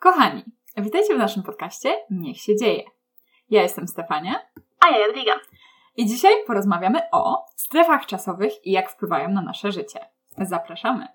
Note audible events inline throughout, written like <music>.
Kochani, witajcie w naszym podcaście Niech się dzieje. Ja jestem Stefania. A ja Jadwiga. I dzisiaj porozmawiamy o strefach czasowych i jak wpływają na nasze życie. Zapraszamy.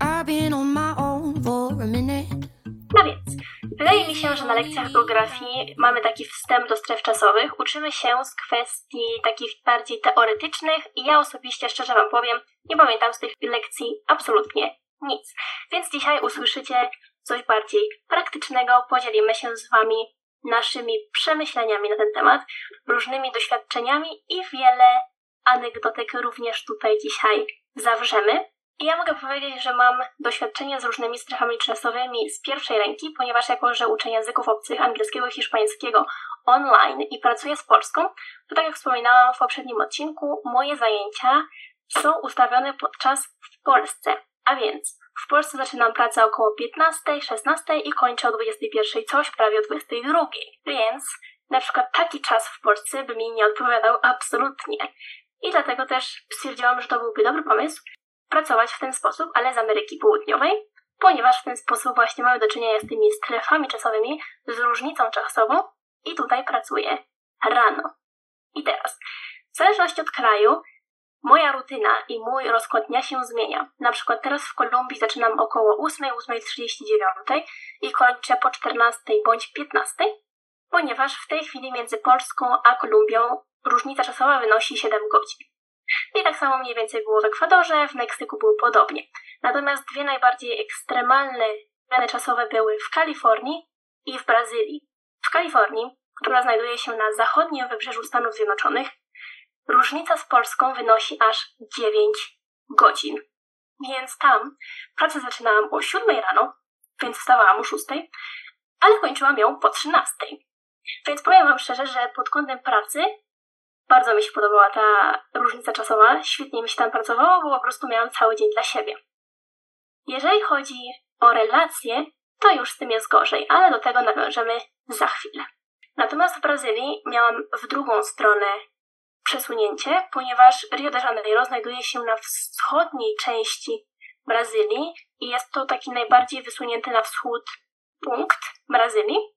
I've been on my own for a minute. No więc, wydaje mi się, że na lekcjach geografii mamy taki wstęp do stref czasowych. Uczymy się z kwestii takich bardziej teoretycznych i ja osobiście, szczerze Wam powiem, nie pamiętam z tych lekcji absolutnie nic. Więc dzisiaj usłyszycie coś bardziej praktycznego. Podzielimy się z Wami naszymi przemyśleniami na ten temat, różnymi doświadczeniami i wiele anegdotek również tutaj dzisiaj zawrzemy. I ja mogę powiedzieć, że mam doświadczenie z różnymi strefami czasowymi z pierwszej ręki, ponieważ jako, że uczę języków obcych angielskiego i hiszpańskiego online i pracuję z Polską, to tak jak wspominałam w poprzednim odcinku, moje zajęcia są ustawione podczas w Polsce. A więc w Polsce zaczynam pracę około 15, 16 i kończę o 21, coś prawie o 22. Więc na przykład taki czas w Polsce by mi nie odpowiadał absolutnie. I dlatego też stwierdziłam, że to byłby dobry pomysł, pracować w ten sposób, ale z Ameryki Południowej, ponieważ w ten sposób właśnie mamy do czynienia z tymi strefami czasowymi, z różnicą czasową i tutaj pracuję rano. I teraz, w zależności od kraju, moja rutyna i mój rozkład dnia się zmienia. Na przykład teraz w Kolumbii zaczynam około 8, 8.39 i kończę po 14 bądź 15, ponieważ w tej chwili między Polską a Kolumbią różnica czasowa wynosi 7 godzin. I tak samo mniej więcej było w Ekwadorze, w Meksyku było podobnie. Natomiast dwie najbardziej ekstremalne zmiany czasowe były w Kalifornii i w Brazylii. W Kalifornii, która znajduje się na zachodnim wybrzeżu Stanów Zjednoczonych, różnica z Polską wynosi aż 9 godzin. Więc tam pracę zaczynałam o 7 rano, więc wstawałam o 6, ale kończyłam ją po 13. Więc powiem Wam szczerze, że pod kątem pracy bardzo mi się podobała ta różnica czasowa, świetnie mi się tam pracowało, bo po prostu miałam cały dzień dla siebie. Jeżeli chodzi o relacje, to już z tym jest gorzej, ale do tego nawiążemy za chwilę. Natomiast w Brazylii miałam w drugą stronę przesunięcie, ponieważ Rio de Janeiro znajduje się na wschodniej części Brazylii i jest to taki najbardziej wysunięty na wschód punkt Brazylii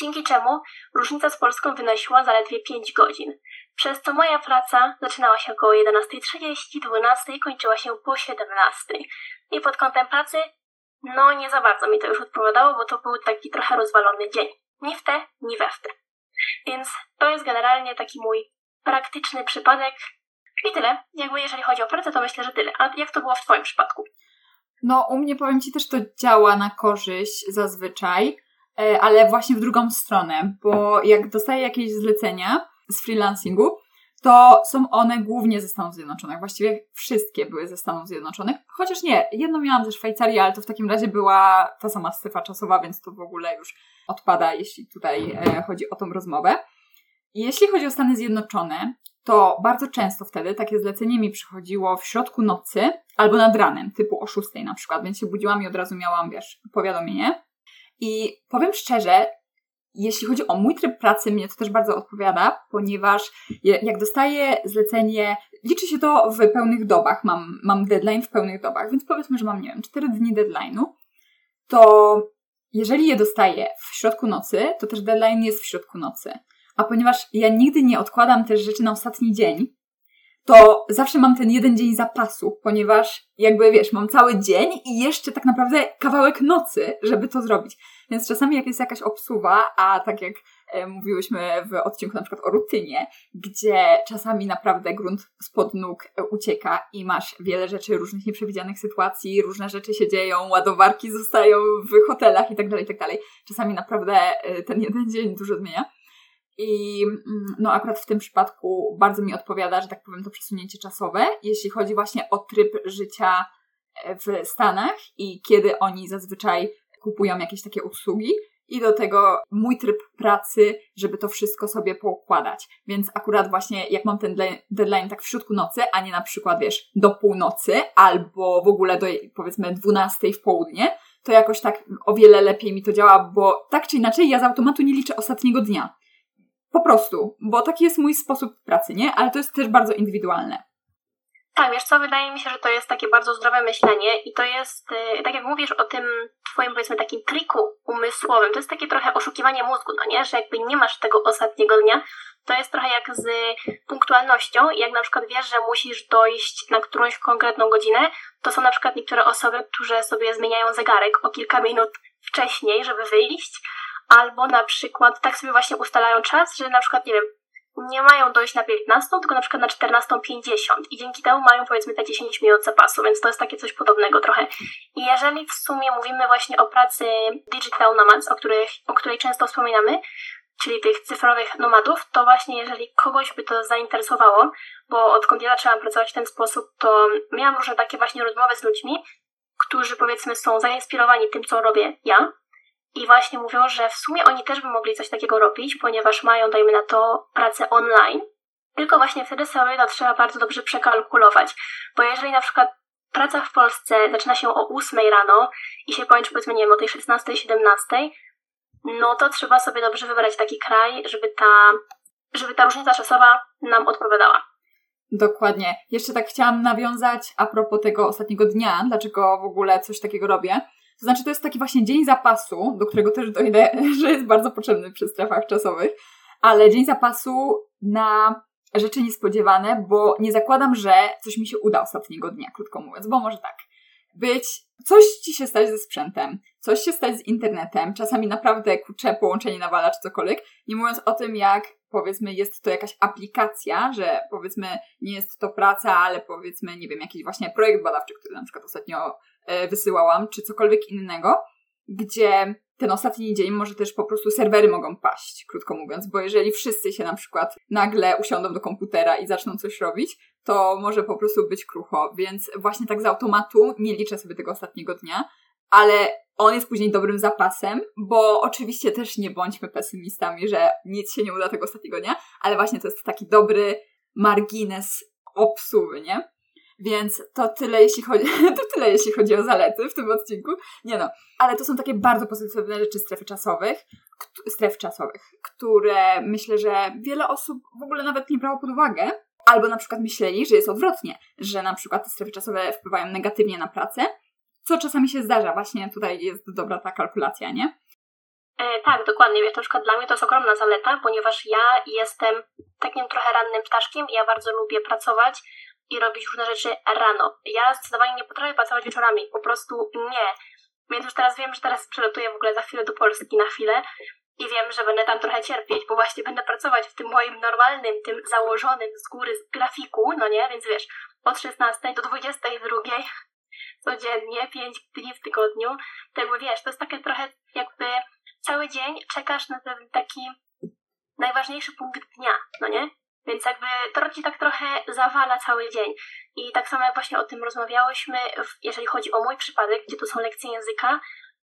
dzięki czemu różnica z Polską wynosiła zaledwie 5 godzin, przez co moja praca zaczynała się około 11.30, 12 i kończyła się po 17. I pod kątem pracy, no nie za bardzo mi to już odpowiadało, bo to był taki trochę rozwalony dzień. Ni w te, ni we w te. Więc to jest generalnie taki mój praktyczny przypadek. I tyle. Jakby jeżeli chodzi o pracę, to myślę, że tyle. A jak to było w Twoim przypadku? No, u mnie powiem Ci też to działa na korzyść zazwyczaj. E, ale właśnie w drugą stronę, bo jak dostaję jakieś zlecenia z freelancingu, to są one głównie ze Stanów Zjednoczonych. Właściwie wszystkie były ze Stanów Zjednoczonych. Chociaż nie, jedno miałam ze Szwajcarii, ale to w takim razie była ta sama strefa czasowa, więc to w ogóle już odpada, jeśli tutaj e, chodzi o tą rozmowę. Jeśli chodzi o Stany Zjednoczone, to bardzo często wtedy takie zlecenie mi przychodziło w środku nocy albo nad ranem, typu o 6 na przykład, więc się budziłam i od razu miałam, wiesz, powiadomienie. I powiem szczerze, jeśli chodzi o mój tryb pracy, mnie to też bardzo odpowiada, ponieważ jak dostaję zlecenie, liczy się to w pełnych dobach, mam, mam deadline w pełnych dobach, więc powiedzmy, że mam, nie wiem, 4 dni deadline'u, to jeżeli je dostaję w środku nocy, to też deadline jest w środku nocy. A ponieważ ja nigdy nie odkładam też rzeczy na ostatni dzień, to zawsze mam ten jeden dzień zapasu, ponieważ jakby wiesz, mam cały dzień i jeszcze tak naprawdę kawałek nocy, żeby to zrobić. Więc czasami jak jest jakaś obsuwa, a tak jak e, mówiłyśmy w odcinku na przykład o rutynie, gdzie czasami naprawdę grunt spod nóg e, ucieka i masz wiele rzeczy, różnych nieprzewidzianych sytuacji, różne rzeczy się dzieją, ładowarki zostają w hotelach i tak dalej, i tak dalej. Czasami naprawdę e, ten jeden dzień dużo zmienia i mm, no akurat w tym przypadku bardzo mi odpowiada, że tak powiem, to przesunięcie czasowe, jeśli chodzi właśnie o tryb życia e, w Stanach i kiedy oni zazwyczaj kupują jakieś takie usługi. I do tego mój tryb pracy, żeby to wszystko sobie poukładać. Więc akurat właśnie jak mam ten deadline tak w środku nocy, a nie na przykład, wiesz, do północy albo w ogóle do powiedzmy 12 w południe, to jakoś tak o wiele lepiej mi to działa, bo tak czy inaczej ja z automatu nie liczę ostatniego dnia. Po prostu, bo taki jest mój sposób pracy, nie? Ale to jest też bardzo indywidualne. Tak, wiesz co, wydaje mi się, że to jest takie bardzo zdrowe myślenie i to jest, y, tak jak mówisz o tym twoim, powiedzmy, takim triku umysłowym, to jest takie trochę oszukiwanie mózgu, no nie? Że jakby nie masz tego ostatniego dnia, to jest trochę jak z punktualnością jak na przykład wiesz, że musisz dojść na którąś konkretną godzinę, to są na przykład niektóre osoby, które sobie zmieniają zegarek o kilka minut wcześniej, żeby wyjść, albo na przykład tak sobie właśnie ustalają czas, że na przykład, nie wiem, nie mają dojść na 15, tylko na przykład na 14.50 i dzięki temu mają powiedzmy te 10 minut zapasu, więc to jest takie coś podobnego trochę. I jeżeli w sumie mówimy właśnie o pracy digital nomads, o, o której często wspominamy, czyli tych cyfrowych nomadów, to właśnie jeżeli kogoś by to zainteresowało, bo odkąd ja zaczęłam pracować w ten sposób, to miałam różne takie właśnie rozmowy z ludźmi, którzy powiedzmy są zainspirowani tym, co robię ja, i właśnie mówią, że w sumie oni też by mogli coś takiego robić, ponieważ mają, dajmy na to, pracę online. Tylko właśnie wtedy sobie to trzeba bardzo dobrze przekalkulować. Bo jeżeli na przykład praca w Polsce zaczyna się o 8 rano i się kończy powiedzmy, nie wiem, o tej 16, 17, no to trzeba sobie dobrze wybrać taki kraj, żeby ta, żeby ta różnica czasowa nam odpowiadała. Dokładnie. Jeszcze tak chciałam nawiązać a propos tego ostatniego dnia, dlaczego w ogóle coś takiego robię. To znaczy, to jest taki właśnie dzień zapasu, do którego też dojdę, <laughs> że jest bardzo potrzebny przy strefach czasowych, ale dzień zapasu na rzeczy niespodziewane, bo nie zakładam, że coś mi się uda ostatniego dnia, krótko mówiąc, bo może tak. Być, coś ci się stać ze sprzętem, coś się stać z internetem, czasami naprawdę kurcze połączenie nawala czy cokolwiek, nie mówiąc o tym, jak powiedzmy jest to jakaś aplikacja, że powiedzmy nie jest to praca, ale powiedzmy, nie wiem, jakiś właśnie projekt badawczy, który na przykład ostatnio wysyłałam, czy cokolwiek innego, gdzie ten ostatni dzień może też po prostu serwery mogą paść, krótko mówiąc, bo jeżeli wszyscy się na przykład nagle usiądą do komputera i zaczną coś robić, to może po prostu być krucho, więc właśnie tak z automatu nie liczę sobie tego ostatniego dnia, ale on jest później dobrym zapasem, bo oczywiście też nie bądźmy pesymistami, że nic się nie uda tego ostatniego dnia, ale właśnie to jest taki dobry margines obsuwy, nie? Więc to tyle, jeśli chodzi, <laughs> to tyle, jeśli chodzi o zalety w tym odcinku. Nie no, ale to są takie bardzo pozytywne rzeczy strefy czasowych, stref czasowych, które myślę, że wiele osób w ogóle nawet nie brało pod uwagę, albo na przykład myśleli, że jest odwrotnie, że na przykład te strefy czasowe wpływają negatywnie na pracę, co czasami się zdarza. Właśnie tutaj jest dobra ta kalkulacja, nie? E, tak, dokładnie. Wiesz, na przykład dla mnie to jest ogromna zaleta, ponieważ ja jestem takim trochę rannym ptaszkiem i ja bardzo lubię pracować i robić różne rzeczy rano. Ja zdecydowanie nie potrafię pracować wieczorami, po prostu nie. Więc już teraz wiem, że teraz przelatuję w ogóle za chwilę do Polski na chwilę i wiem, że będę tam trochę cierpieć, bo właśnie będę pracować w tym moim normalnym, tym założonym z góry grafiku, no nie? Więc wiesz, od 16 do 22 <laughs> codziennie, 5 dni w tygodniu. To jakby wiesz, to jest takie trochę jakby cały dzień czekasz na ten taki najważniejszy punkt dnia, no nie? Więc jakby to ci tak trochę zawala cały dzień. I tak samo jak właśnie o tym rozmawiałyśmy, jeżeli chodzi o mój przypadek, gdzie to są lekcje języka,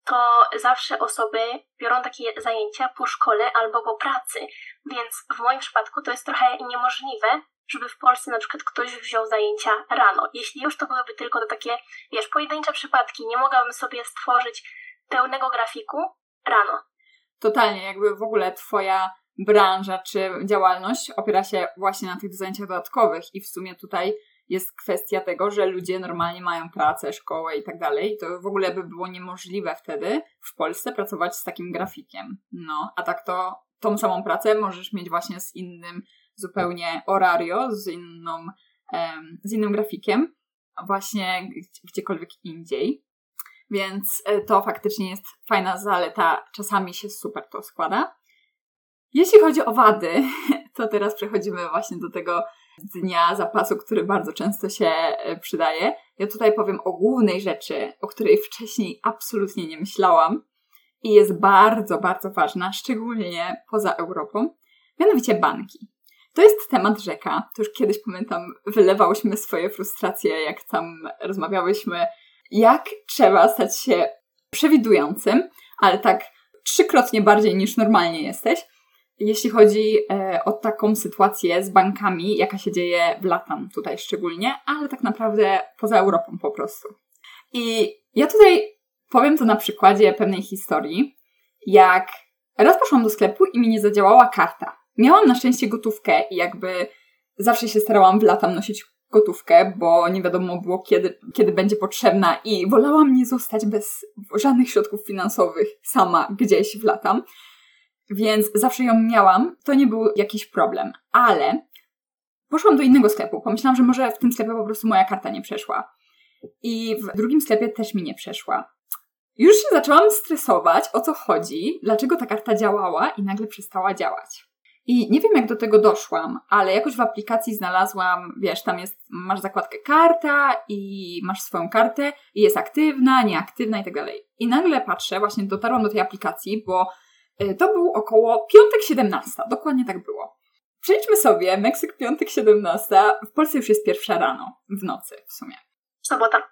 to zawsze osoby biorą takie zajęcia po szkole albo po pracy. Więc w moim przypadku to jest trochę niemożliwe, żeby w Polsce na przykład ktoś wziął zajęcia rano. Jeśli już to byłyby tylko to takie, wiesz, pojedyncze przypadki, nie mogłabym sobie stworzyć pełnego grafiku rano. Totalnie, jakby w ogóle twoja branża czy działalność opiera się właśnie na tych zajęciach dodatkowych i w sumie tutaj jest kwestia tego, że ludzie normalnie mają pracę, szkołę i tak dalej. To w ogóle by było niemożliwe wtedy w Polsce pracować z takim grafikiem. No, a tak to tą samą pracę możesz mieć właśnie z innym zupełnie orario, z inną, z innym grafikiem, właśnie gdziekolwiek indziej. Więc e, to faktycznie jest fajna zaleta. Czasami się super to składa. Jeśli chodzi o wady, <laughs> to teraz przechodzimy właśnie do tego dnia zapasu, który bardzo często się e, przydaje. Ja tutaj powiem o głównej rzeczy, o której wcześniej absolutnie nie myślałam i jest bardzo, bardzo ważna, szczególnie poza Europą, mianowicie banki. To jest temat rzeka. To już kiedyś pamiętam, wylewałyśmy swoje frustracje, jak tam rozmawiałyśmy, jak trzeba stać się przewidującym, ale tak trzykrotnie bardziej niż normalnie jesteś, jeśli chodzi e, o taką sytuację z bankami, jaka się dzieje w latam tutaj szczególnie, ale tak naprawdę poza Europą po prostu. I ja tutaj Powiem to na przykładzie pewnej historii, jak raz poszłam do sklepu i mi nie zadziałała karta. Miałam na szczęście gotówkę i jakby zawsze się starałam w latam nosić gotówkę, bo nie wiadomo było kiedy, kiedy będzie potrzebna i wolałam nie zostać bez żadnych środków finansowych sama gdzieś w latam. Więc zawsze ją miałam, to nie był jakiś problem. Ale poszłam do innego sklepu. Pomyślałam, że może w tym sklepie po prostu moja karta nie przeszła. I w drugim sklepie też mi nie przeszła. Już się zaczęłam stresować, o co chodzi, dlaczego ta karta działała i nagle przestała działać. I nie wiem, jak do tego doszłam, ale jakoś w aplikacji znalazłam, wiesz, tam jest, masz zakładkę karta i masz swoją kartę i jest aktywna, nieaktywna i tak dalej. I nagle patrzę, właśnie dotarłam do tej aplikacji, bo to był około piątek 17, dokładnie tak było. Przejdźmy sobie, Meksyk piątek 17, w Polsce już jest pierwsza rano, w nocy w sumie. Sobota.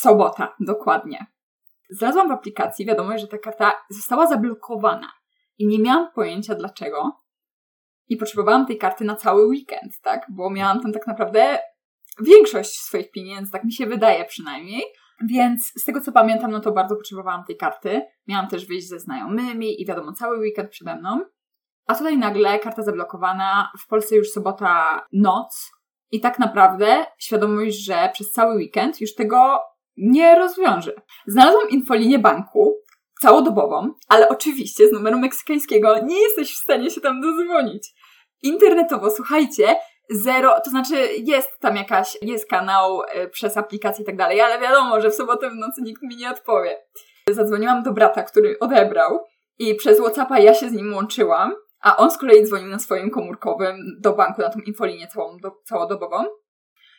Sobota, dokładnie. Znalazłam w aplikacji wiadomość, że ta karta została zablokowana i nie miałam pojęcia dlaczego. I potrzebowałam tej karty na cały weekend, tak? Bo miałam tam tak naprawdę większość swoich pieniędzy, tak mi się wydaje przynajmniej. Więc z tego co pamiętam, no to bardzo potrzebowałam tej karty. Miałam też wyjść ze znajomymi i wiadomo, cały weekend przede mną. A tutaj nagle karta zablokowana, w Polsce już sobota noc i tak naprawdę świadomość, że przez cały weekend już tego nie rozwiąże. Znalazłam infolinię banku, całodobową, ale oczywiście z numeru meksykańskiego nie jesteś w stanie się tam dozwonić. Internetowo, słuchajcie, zero, to znaczy jest tam jakaś, jest kanał y, przez aplikację i tak dalej, ale wiadomo, że w sobotę w nocy nikt mi nie odpowie. Zadzwoniłam do brata, który odebrał i przez Whatsappa ja się z nim łączyłam, a on z kolei dzwonił na swoim komórkowym do banku, na tą infolinię całą, do, całodobową.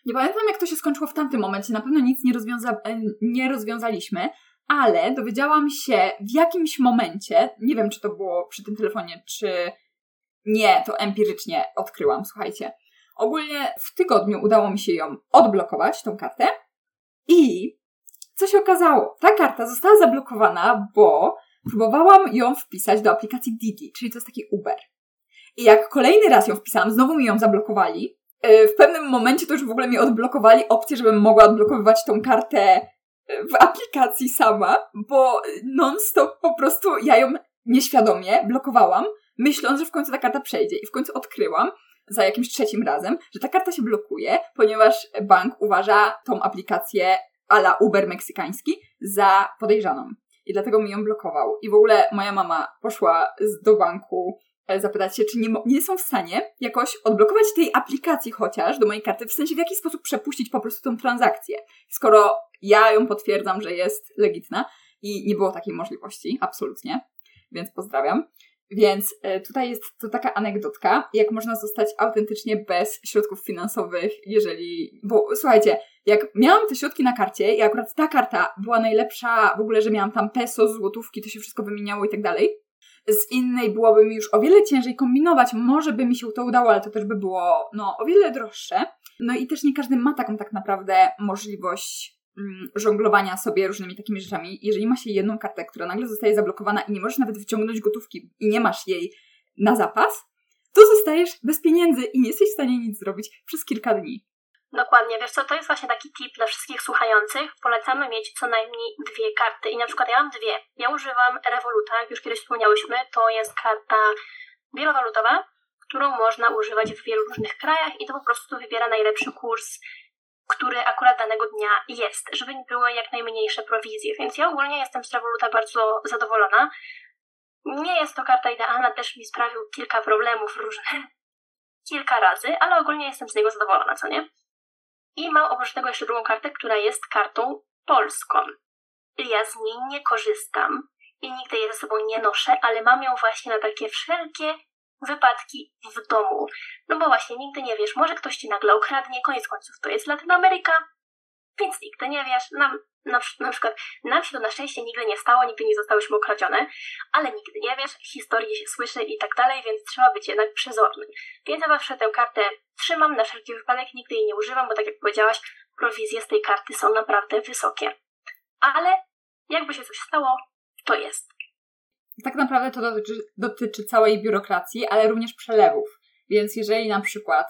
Nie pamiętam, jak to się skończyło w tamtym momencie. Na pewno nic nie, rozwiąza e, nie rozwiązaliśmy, ale dowiedziałam się w jakimś momencie, nie wiem czy to było przy tym telefonie, czy nie, to empirycznie odkryłam, słuchajcie. Ogólnie w tygodniu udało mi się ją odblokować, tą kartę. I co się okazało? Ta karta została zablokowana, bo próbowałam ją wpisać do aplikacji Didi, czyli to jest taki Uber. I jak kolejny raz ją wpisałam, znowu mi ją zablokowali. E, w pewnym momencie to już w ogóle mi odblokowali opcję, żebym mogła odblokowywać tą kartę w aplikacji sama, bo non-stop po prostu ja ją nieświadomie blokowałam, myśląc, że w końcu ta karta przejdzie. I w końcu odkryłam za jakimś trzecim razem, że ta karta się blokuje, ponieważ bank uważa tą aplikację ala Uber meksykański za podejrzaną. I dlatego mi ją blokował. I w ogóle moja mama poszła do banku E, zapytać się, czy nie, nie są w stanie jakoś odblokować tej aplikacji chociaż do mojej karty, w sensie w jaki sposób przepuścić po prostu tą transakcję. Skoro ja ją potwierdzam, że jest legitna i nie było takiej możliwości, absolutnie, więc pozdrawiam. Więc e, tutaj jest to taka anegdotka, jak można zostać autentycznie bez środków finansowych, jeżeli. Bo słuchajcie, jak miałam te środki na karcie i akurat ta karta była najlepsza w ogóle, że miałam tam peso, złotówki, to się wszystko wymieniało i tak dalej, z innej byłoby mi już o wiele ciężej kombinować. Może by mi się to udało, ale to też by było no, o wiele droższe. No i też nie każdy ma taką tak naprawdę możliwość żonglowania sobie różnymi takimi rzeczami. Jeżeli ma się jedną kartę, która nagle zostaje zablokowana i nie możesz nawet wyciągnąć gotówki i nie masz jej na zapas, to zostajesz bez pieniędzy i nie jesteś w stanie nic zrobić przez kilka dni. Dokładnie, wiesz co, to jest właśnie taki tip dla wszystkich słuchających. Polecamy mieć co najmniej dwie karty i na przykład ja mam dwie. Ja używam Revoluta, jak już kiedyś wspomniałyśmy, to jest karta wielowalutowa, którą można używać w wielu różnych krajach i to po prostu wybiera najlepszy kurs, który akurat danego dnia jest, żeby były jak najmniejsze prowizje. Więc ja ogólnie jestem z Revoluta bardzo zadowolona. Nie jest to karta idealna, też mi sprawił kilka problemów różnych, <laughs> kilka razy, ale ogólnie jestem z niego zadowolona, co nie? I mam oprócz tego jeszcze drugą kartę, która jest kartą polską. Ja z niej nie korzystam i nigdy jej ze sobą nie noszę, ale mam ją właśnie na takie wszelkie wypadki w domu. No bo właśnie nigdy nie wiesz, może ktoś ci nagle ukradnie, koniec końców to jest Latynoameryka, więc nigdy nie wiesz. Nam, na, na przykład nam się to na szczęście nigdy nie stało, nigdy nie zostałyśmy ukradzione, ale nigdy nie wiesz, historii się słyszy i tak dalej, więc trzeba być jednak przezornym. Więc ja zawsze tę kartę trzymam na wszelki wypadek, nigdy jej nie używam, bo tak jak powiedziałaś, prowizje z tej karty są naprawdę wysokie. Ale jakby się coś stało, to jest. Tak naprawdę to dotyczy, dotyczy całej biurokracji, ale również przelewów. Więc jeżeli na przykład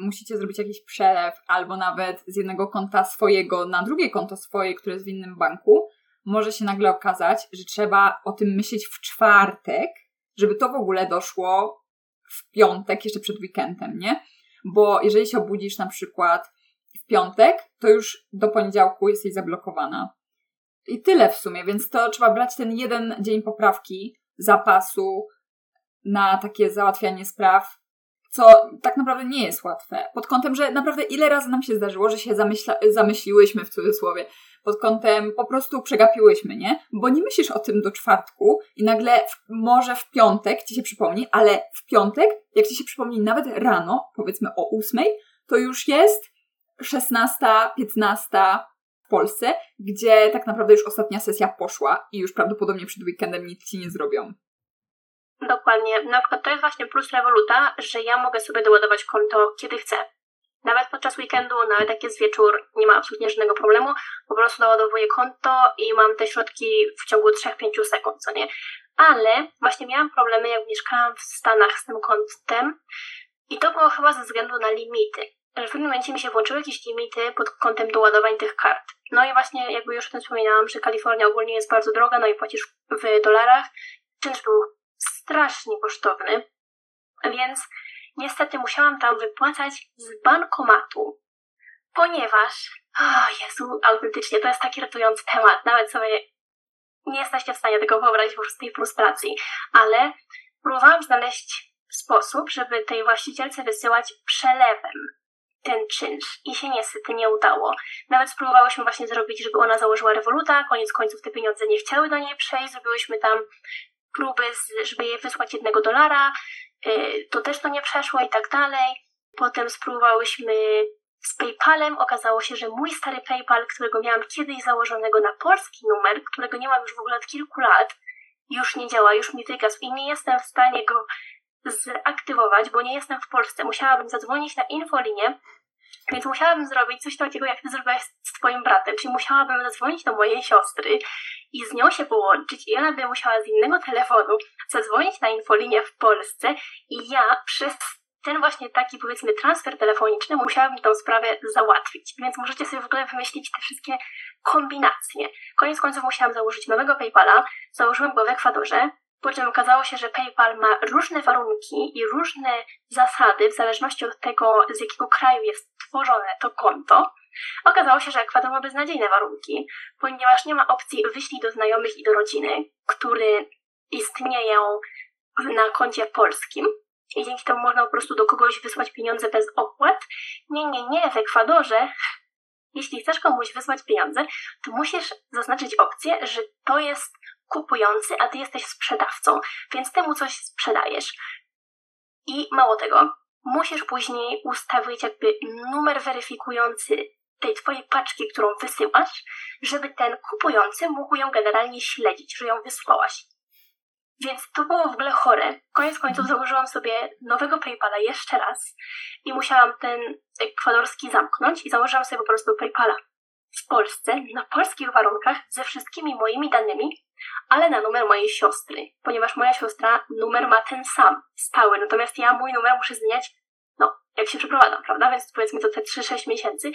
musicie zrobić jakiś przelew albo nawet z jednego konta swojego na drugie konto swoje, które jest w innym banku, może się nagle okazać, że trzeba o tym myśleć w czwartek, żeby to w ogóle doszło w piątek, jeszcze przed weekendem, nie? Bo jeżeli się obudzisz na przykład w piątek, to już do poniedziałku jesteś zablokowana. I tyle w sumie, więc to trzeba brać ten jeden dzień poprawki, zapasu na takie załatwianie spraw, co tak naprawdę nie jest łatwe. Pod kątem, że naprawdę ile razy nam się zdarzyło, że się zamyśla, zamyśliłyśmy w cudzysłowie, pod kątem po prostu przegapiłyśmy, nie? Bo nie myślisz o tym do czwartku i nagle w, może w piątek ci się przypomni, ale w piątek, jak ci się przypomni nawet rano, powiedzmy o ósmej, to już jest 16, 15 w Polsce, gdzie tak naprawdę już ostatnia sesja poszła i już prawdopodobnie przed weekendem nic ci nie zrobią. Dokładnie. Na przykład to jest właśnie plus Revoluta, że ja mogę sobie doładować konto kiedy chcę. Nawet podczas weekendu, nawet jak jest wieczór, nie ma absolutnie żadnego problemu. Po prostu doładowuję konto i mam te środki w ciągu 3-5 sekund, co nie? Ale właśnie miałam problemy, jak mieszkałam w Stanach z tym kontem i to było chyba ze względu na limity. W pewnym momencie mi się włączyły jakieś limity pod kątem doładowań tych kart. No i właśnie jakby już o tym wspominałam, że Kalifornia ogólnie jest bardzo droga, no i płacisz w dolarach. Czynsz był strasznie kosztowny, więc niestety musiałam tam wypłacać z bankomatu, ponieważ, o Jezu, autentycznie, to jest taki ratujący temat, nawet sobie nie jesteście w stanie tego wyobrazić po prostu tej frustracji, ale próbowałam znaleźć sposób, żeby tej właścicielce wysyłać przelewem ten czynsz i się niestety nie udało. Nawet spróbowałyśmy właśnie zrobić, żeby ona założyła rewoluta, koniec końców te pieniądze nie chciały do niej przejść, zrobiłyśmy tam próby, żeby jej wysłać jednego dolara, y, to też to nie przeszło i tak dalej. Potem spróbowałyśmy z PayPalem. Okazało się, że mój stary PayPal, którego miałam kiedyś założonego na polski numer, którego nie mam już w ogóle od kilku lat, już nie działa, już mi wygasł i nie jestem w stanie go zaktywować, bo nie jestem w Polsce. Musiałabym zadzwonić na infolinię, więc musiałabym zrobić coś takiego, jak ty zrobiłaś z twoim bratem, czyli musiałabym zadzwonić do mojej siostry i z nią się połączyć i ona by musiała z innego telefonu zadzwonić na infolinię w Polsce i ja przez ten właśnie taki powiedzmy transfer telefoniczny musiałabym tę sprawę załatwić. Więc możecie sobie w ogóle wymyślić te wszystkie kombinacje. Koniec końców musiałam założyć nowego PayPala, założyłam go w Ekwadorze, po czym okazało się, że PayPal ma różne warunki i różne zasady w zależności od tego, z jakiego kraju jest tworzone to konto. Okazało się, że Ekwador ma beznadziejne warunki, ponieważ nie ma opcji wyślij do znajomych i do rodziny, które istnieją na koncie polskim. I dzięki temu można po prostu do kogoś wysłać pieniądze bez opłat. Nie, nie, nie, w Ekwadorze <laughs> jeśli chcesz komuś wysłać pieniądze, to musisz zaznaczyć opcję, że to jest kupujący, a ty jesteś sprzedawcą, więc ty mu coś sprzedajesz. I mało tego, musisz później ustawić jakby numer weryfikujący tej twojej paczki, którą wysyłasz, żeby ten kupujący mógł ją generalnie śledzić, że ją wysłałaś. Więc to było w ogóle chore. Koniec końców założyłam sobie nowego PayPala jeszcze raz i musiałam ten ekwadorski zamknąć i założyłam sobie po prostu PayPala w Polsce, na polskich warunkach, ze wszystkimi moimi danymi, ale na numer mojej siostry, ponieważ moja siostra numer ma ten sam, stały, natomiast ja mój numer muszę zmieniać, no, jak się przeprowadzam, prawda? Więc powiedzmy to te 3-6 miesięcy,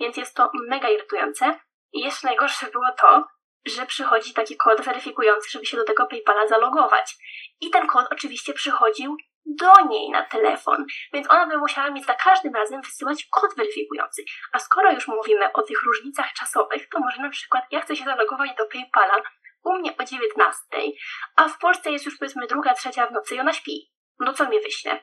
więc jest to mega irytujące. I jeszcze najgorsze było to, że przychodzi taki kod weryfikujący, żeby się do tego PayPala zalogować. I ten kod oczywiście przychodził do niej na telefon, więc ona by musiała mi za każdym razem wysyłać kod weryfikujący. A skoro już mówimy o tych różnicach czasowych, to może na przykład ja chcę się zalogować do PayPala u mnie o 19, a w Polsce jest już powiedzmy druga, trzecia w nocy i ona śpi. No co mi wyśle?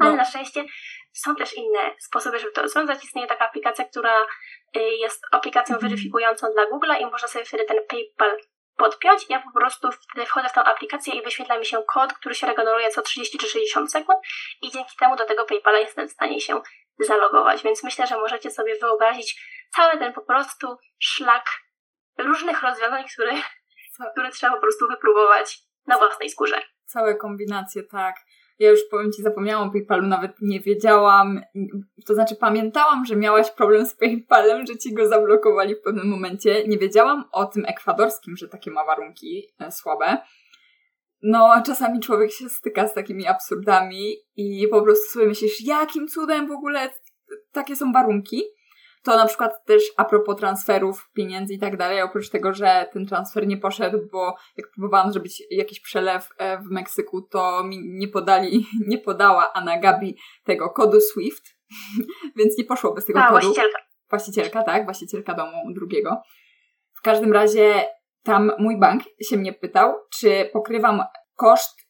Ale no. na szczęście są też inne sposoby, żeby to rozwiązać. Istnieje taka aplikacja, która y, jest aplikacją mhm. weryfikującą dla Google'a i można sobie wtedy ten PayPal podpiąć. Ja po prostu wtedy wchodzę w tą aplikację i wyświetla mi się kod, który się regeneruje co 30 czy 60 sekund i dzięki temu do tego PayPala jestem w stanie się zalogować. Więc myślę, że możecie sobie wyobrazić cały ten po prostu szlak różnych rozwiązań, które, <laughs> które trzeba po prostu wypróbować na własnej skórze. Całe kombinacje, tak. Ja już powiem Ci, zapomniałam o PayPalu, nawet nie wiedziałam, to znaczy pamiętałam, że miałaś problem z PayPalem, że Ci go zablokowali w pewnym momencie. Nie wiedziałam o tym ekwadorskim, że takie ma warunki e, słabe. No, czasami człowiek się styka z takimi absurdami i po prostu sobie myślisz, jakim cudem w ogóle takie są warunki. To na przykład też a propos transferów, pieniędzy i tak dalej, oprócz tego, że ten transfer nie poszedł, bo jak próbowałam zrobić jakiś przelew e, w Meksyku, to mi nie podali, <laughs> nie podała Anna Gabi tego kodu SWIFT, <laughs> więc nie poszło bez tego a, kodu. Właścicielka. Właścicielka, tak, właścicielka domu drugiego. W każdym razie tam mój bank się mnie pytał, czy pokrywam koszt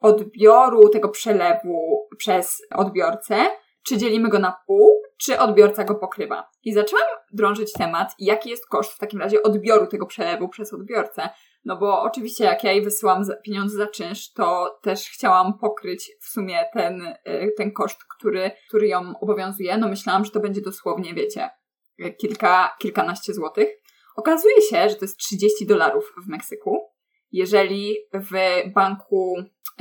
odbioru tego przelewu przez odbiorcę, czy dzielimy go na pół, czy odbiorca go pokrywa. I zaczęłam drążyć temat, jaki jest koszt w takim razie odbioru tego przelewu przez odbiorcę. No bo oczywiście jak ja jej wysyłam pieniądze za czynsz, to też chciałam pokryć w sumie ten, y, ten koszt, który, który ją obowiązuje. No myślałam, że to będzie dosłownie, wiecie, kilka, kilkanaście złotych. Okazuje się, że to jest 30 dolarów w Meksyku. Jeżeli w banku,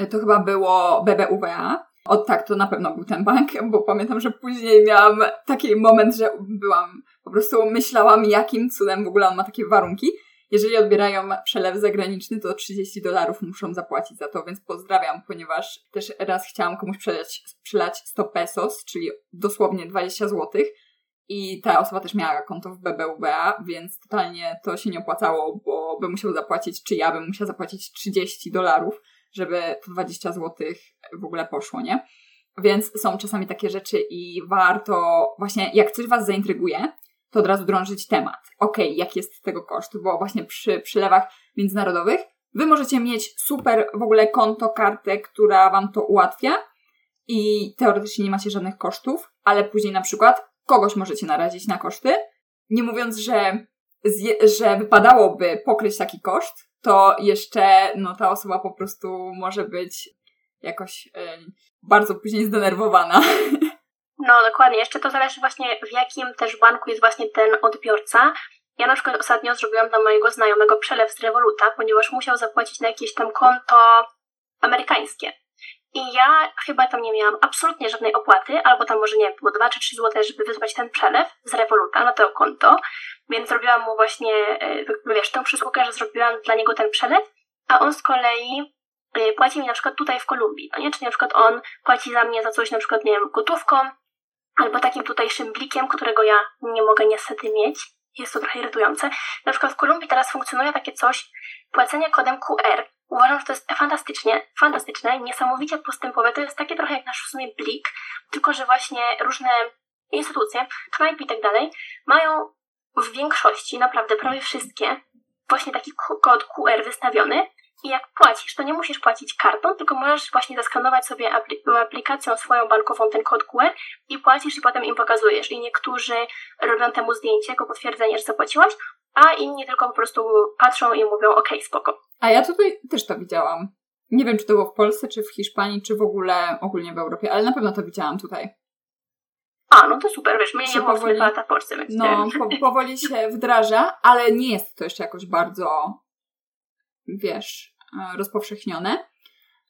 to chyba było BBVA, o tak, to na pewno był ten bank, bo pamiętam, że później miałam taki moment, że byłam, po prostu myślałam, jakim cudem w ogóle on ma takie warunki. Jeżeli odbierają przelew zagraniczny, to 30 dolarów muszą zapłacić za to, więc pozdrawiam, ponieważ też raz chciałam komuś przelać, przelać 100 pesos, czyli dosłownie 20 złotych i ta osoba też miała konto w BBVA, więc totalnie to się nie opłacało, bo by musiał zapłacić, czy ja bym musiała zapłacić 30 dolarów, żeby to 20 zł w ogóle poszło, nie? Więc są czasami takie rzeczy i warto właśnie, jak coś Was zaintryguje, to od razu drążyć temat. Ok, jaki jest tego koszt? Bo właśnie przy przylewach międzynarodowych Wy możecie mieć super w ogóle konto, kartę, która Wam to ułatwia i teoretycznie nie macie żadnych kosztów, ale później na przykład kogoś możecie narazić na koszty, nie mówiąc, że, że wypadałoby pokryć taki koszt, to jeszcze no, ta osoba po prostu może być jakoś e, bardzo później zdenerwowana. <laughs> No, dokładnie. Jeszcze to zależy właśnie w jakim też banku jest właśnie ten odbiorca. Ja na przykład ostatnio zrobiłam dla mojego znajomego przelew z Revoluta, ponieważ musiał zapłacić na jakieś tam konto amerykańskie. I ja chyba tam nie miałam absolutnie żadnej opłaty, albo tam może nie było 2 czy 3 zł, żeby wysłać ten przelew z Revoluta na to konto. Więc zrobiłam mu właśnie, e, wiesz, tę przysługę, że zrobiłam dla niego ten przelew, a on z kolei e, płaci mi na przykład tutaj w Kolumbii, no nie? Czyli na przykład on płaci za mnie za coś na przykład, nie wiem, gotówką, albo takim tutejszym blikiem, którego ja nie mogę niestety mieć. Jest to trochę irytujące. Na przykład w Kolumbii teraz funkcjonuje takie coś, płacenie kodem QR. Uważam, że to jest fantastycznie, fantastyczne, niesamowicie postępowe. To jest takie trochę jak nasz w sumie blik, tylko że właśnie różne instytucje, knajpy i tak dalej, mają w większości, naprawdę prawie wszystkie, właśnie taki kod QR wystawiony i jak płacisz, to nie musisz płacić kartą, tylko możesz właśnie zaskanować sobie aplikacją swoją bankową ten kod QR i płacisz i potem im pokazujesz. I niektórzy robią temu zdjęcie jako potwierdzenie, że zapłaciłaś, a inni tylko po prostu patrzą i mówią ok, spoko. A ja tutaj też to widziałam. Nie wiem, czy to było w Polsce, czy w Hiszpanii, czy w ogóle ogólnie w Europie, ale na pewno to widziałam tutaj. A, no to super, wiesz, mnie nie powoli, lata w Polsce, więc... No, po, powoli się wdraża, ale nie jest to jeszcze jakoś bardzo, wiesz, e, rozpowszechnione.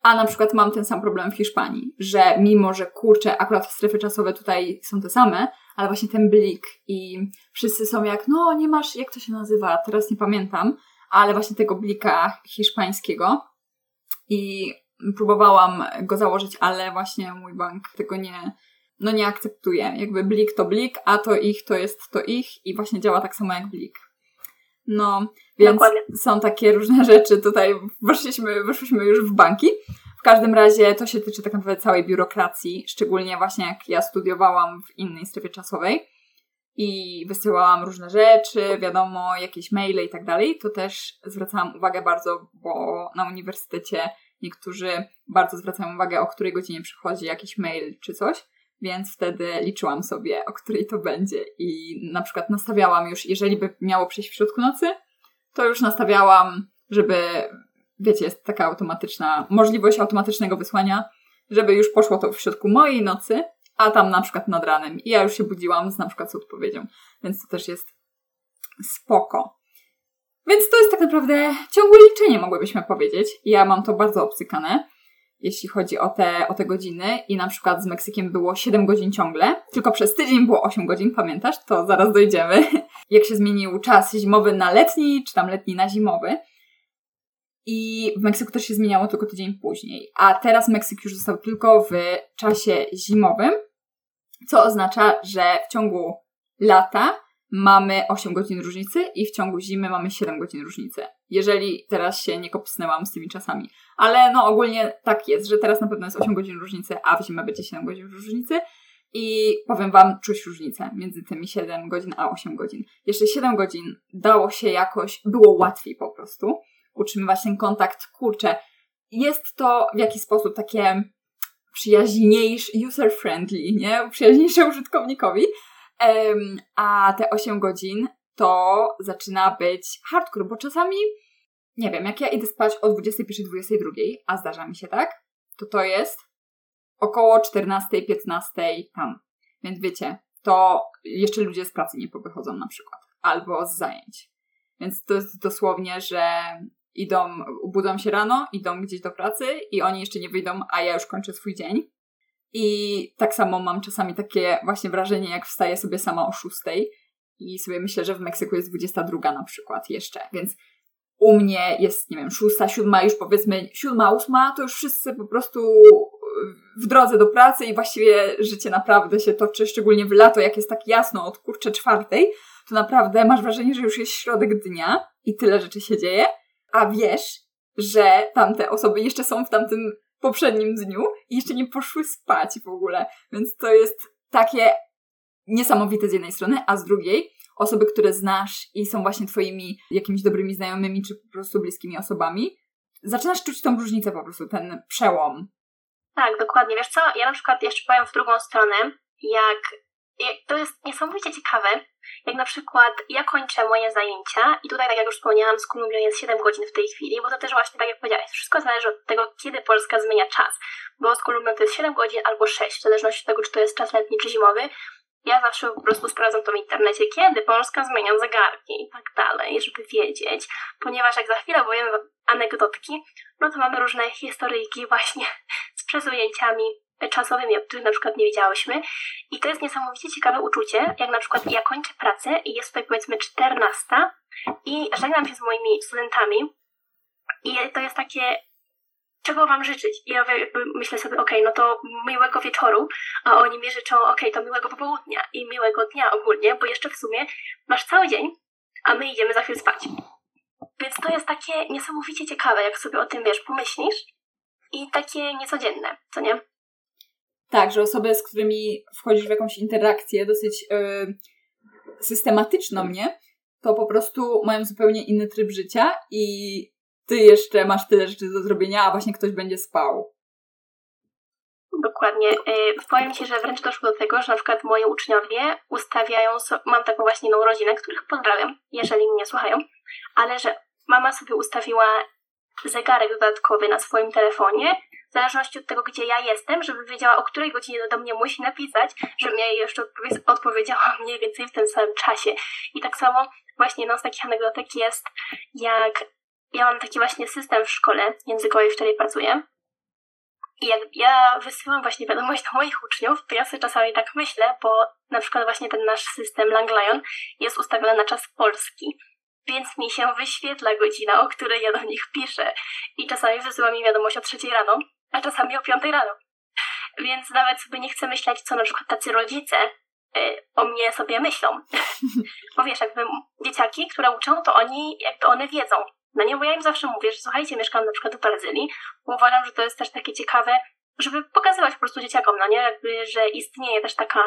A na przykład mam ten sam problem w Hiszpanii, że mimo, że kurczę, akurat strefy czasowe tutaj są te same, ale właśnie ten blik i wszyscy są jak, no nie masz, jak to się nazywa, teraz nie pamiętam, ale właśnie tego blika hiszpańskiego i próbowałam go założyć, ale właśnie mój bank tego nie, no nie akceptuje. Jakby blik to blik, a to ich to jest to ich i właśnie działa tak samo jak blik. No, więc Dokładnie. są takie różne rzeczy. Tutaj weszliśmy, weszliśmy już w banki. W każdym razie to się tyczy tak naprawdę całej biurokracji, szczególnie właśnie jak ja studiowałam w innej strefie czasowej i wysyłałam różne rzeczy, wiadomo, jakieś maile i tak dalej, to też zwracałam uwagę bardzo, bo na uniwersytecie niektórzy bardzo zwracają uwagę, o której godzinie przychodzi jakiś mail czy coś więc wtedy liczyłam sobie, o której to będzie i na przykład nastawiałam już, jeżeli by miało przyjść w środku nocy, to już nastawiałam, żeby, wiecie, jest taka automatyczna, możliwość automatycznego wysłania, żeby już poszło to w środku mojej nocy, a tam na przykład nad ranem i ja już się budziłam z na przykład z odpowiedzią, więc to też jest spoko. Więc to jest tak naprawdę ciągłe liczenie, mogłybyśmy powiedzieć. Ja mam to bardzo obcykane jeśli chodzi o te, o te godziny i na przykład z Meksykiem było 7 godzin ciągle, tylko przez tydzień było 8 godzin, pamiętasz? To zaraz dojdziemy. <laughs> Jak się zmienił czas zimowy na letni, czy tam letni na zimowy. I w Meksyku też się zmieniało tylko tydzień później. A teraz Meksyk już został tylko w czasie zimowym, co oznacza, że w ciągu lata mamy 8 godzin różnicy i w ciągu zimy mamy 7 godzin różnicy. Jeżeli teraz się nie kopsnęłam z tymi czasami. Ale no ogólnie tak jest, że teraz na pewno jest 8 godzin różnicy, a w zimę będzie 7 godzin różnicy. I powiem Wam, czuć różnicę między tymi 7 godzin a 8 godzin. Jeszcze 7 godzin dało się jakoś, było łatwiej po prostu utrzymywać ten kontakt. Kurczę, jest to w jakiś sposób takie przyjaźniejsze, user-friendly, nie? Przyjaźniejsze użytkownikowi. A te 8 godzin to zaczyna być hardcore, bo czasami, nie wiem, jak ja idę spać o 21-22, a zdarza mi się tak, to to jest około 14-15 tam. Więc wiecie, to jeszcze ludzie z pracy nie powychodzą na przykład, albo z zajęć. Więc to jest dosłownie, że idą, budzą się rano, idą gdzieś do pracy i oni jeszcze nie wyjdą, a ja już kończę swój dzień. I tak samo mam czasami takie właśnie wrażenie, jak wstaję sobie sama o 6 i sobie myślę, że w Meksyku jest 22 na przykład jeszcze, więc u mnie jest, nie wiem, 6, 7, już powiedzmy 7, 8, to już wszyscy po prostu w drodze do pracy i właściwie życie naprawdę się toczy, szczególnie w lato, jak jest tak jasno od kurcze czwartej, to naprawdę masz wrażenie, że już jest środek dnia i tyle rzeczy się dzieje, a wiesz, że tamte osoby jeszcze są w tamtym poprzednim dniu i jeszcze nie poszły spać w ogóle. Więc to jest takie niesamowite z jednej strony, a z drugiej osoby, które znasz i są właśnie twoimi jakimiś dobrymi znajomymi, czy po prostu bliskimi osobami, zaczynasz czuć tą różnicę po prostu, ten przełom. Tak, dokładnie. Wiesz co, ja na przykład jeszcze powiem w drugą stronę, jak, jak to jest niesamowicie ciekawe, jak na przykład ja kończę moje zajęcia i tutaj, tak jak już wspomniałam, Kolumbią jest 7 godzin w tej chwili, bo to też właśnie, tak jak powiedziałeś, wszystko zależy od tego, kiedy Polska zmienia czas, bo Kolumbią to jest 7 godzin albo 6, w zależności od tego, czy to jest czas letni czy zimowy. Ja zawsze po prostu sprawdzam to w internecie, kiedy Polska zmienia zegarki i tak dalej, żeby wiedzieć, ponieważ jak za chwilę powiem anegdotki, no to mamy różne historyjki właśnie <laughs> z przesunięciami czasowymi, o których na przykład nie wiedziałyśmy. I to jest niesamowicie ciekawe uczucie, jak na przykład ja kończę pracę i jest tutaj powiedzmy 14 i żegnam się z moimi studentami i to jest takie czego wam życzyć? I ja myślę sobie, okej, okay, no to miłego wieczoru, a oni mi życzą, okej, okay, to miłego popołudnia i miłego dnia ogólnie, bo jeszcze w sumie masz cały dzień, a my idziemy za chwilę spać. Więc to jest takie niesamowicie ciekawe, jak sobie o tym, wiesz, pomyślisz i takie niecodzienne, co nie? Tak, że osoby, z którymi wchodzisz w jakąś interakcję dosyć yy, systematyczną, nie? To po prostu mają zupełnie inny tryb życia i ty jeszcze masz tyle rzeczy do zrobienia, a właśnie ktoś będzie spał. Dokładnie. Yy, powiem Ci, że wręcz doszło do tego, że na przykład moi uczniowie ustawiają, so mam taką właśnie inną rodzinę, których pozdrawiam, jeżeli mnie słuchają, ale że mama sobie ustawiła zegarek dodatkowy na swoim telefonie, w zależności od tego, gdzie ja jestem, żeby wiedziała, o której godzinie do mnie musi napisać, żebym ja jej jeszcze odpowiedziała <laughs> mniej więcej w tym samym czasie. I tak samo właśnie jedną z takich anegdotek jest, jak ja mam taki właśnie system w szkole językowej, w której pracuję. I jak ja wysyłam właśnie wiadomość do moich uczniów, to ja sobie czasami tak myślę, bo na przykład właśnie ten nasz system Langlion jest ustawiony na czas polski więc mi się wyświetla godzina, o której ja do nich piszę. I czasami wysyła mi wiadomość o trzeciej rano, a czasami o piątej rano. Więc nawet sobie nie chcę myśleć, co na przykład tacy rodzice y, o mnie sobie myślą. <laughs> bo wiesz, jakby dzieciaki, które uczą, to oni, jakby one wiedzą. No nie, bo ja im zawsze mówię, że słuchajcie, mieszkam na przykład w Brazylii, bo uważam, że to jest też takie ciekawe, żeby pokazywać po prostu dzieciakom, no nie, jakby, że istnieje też taka,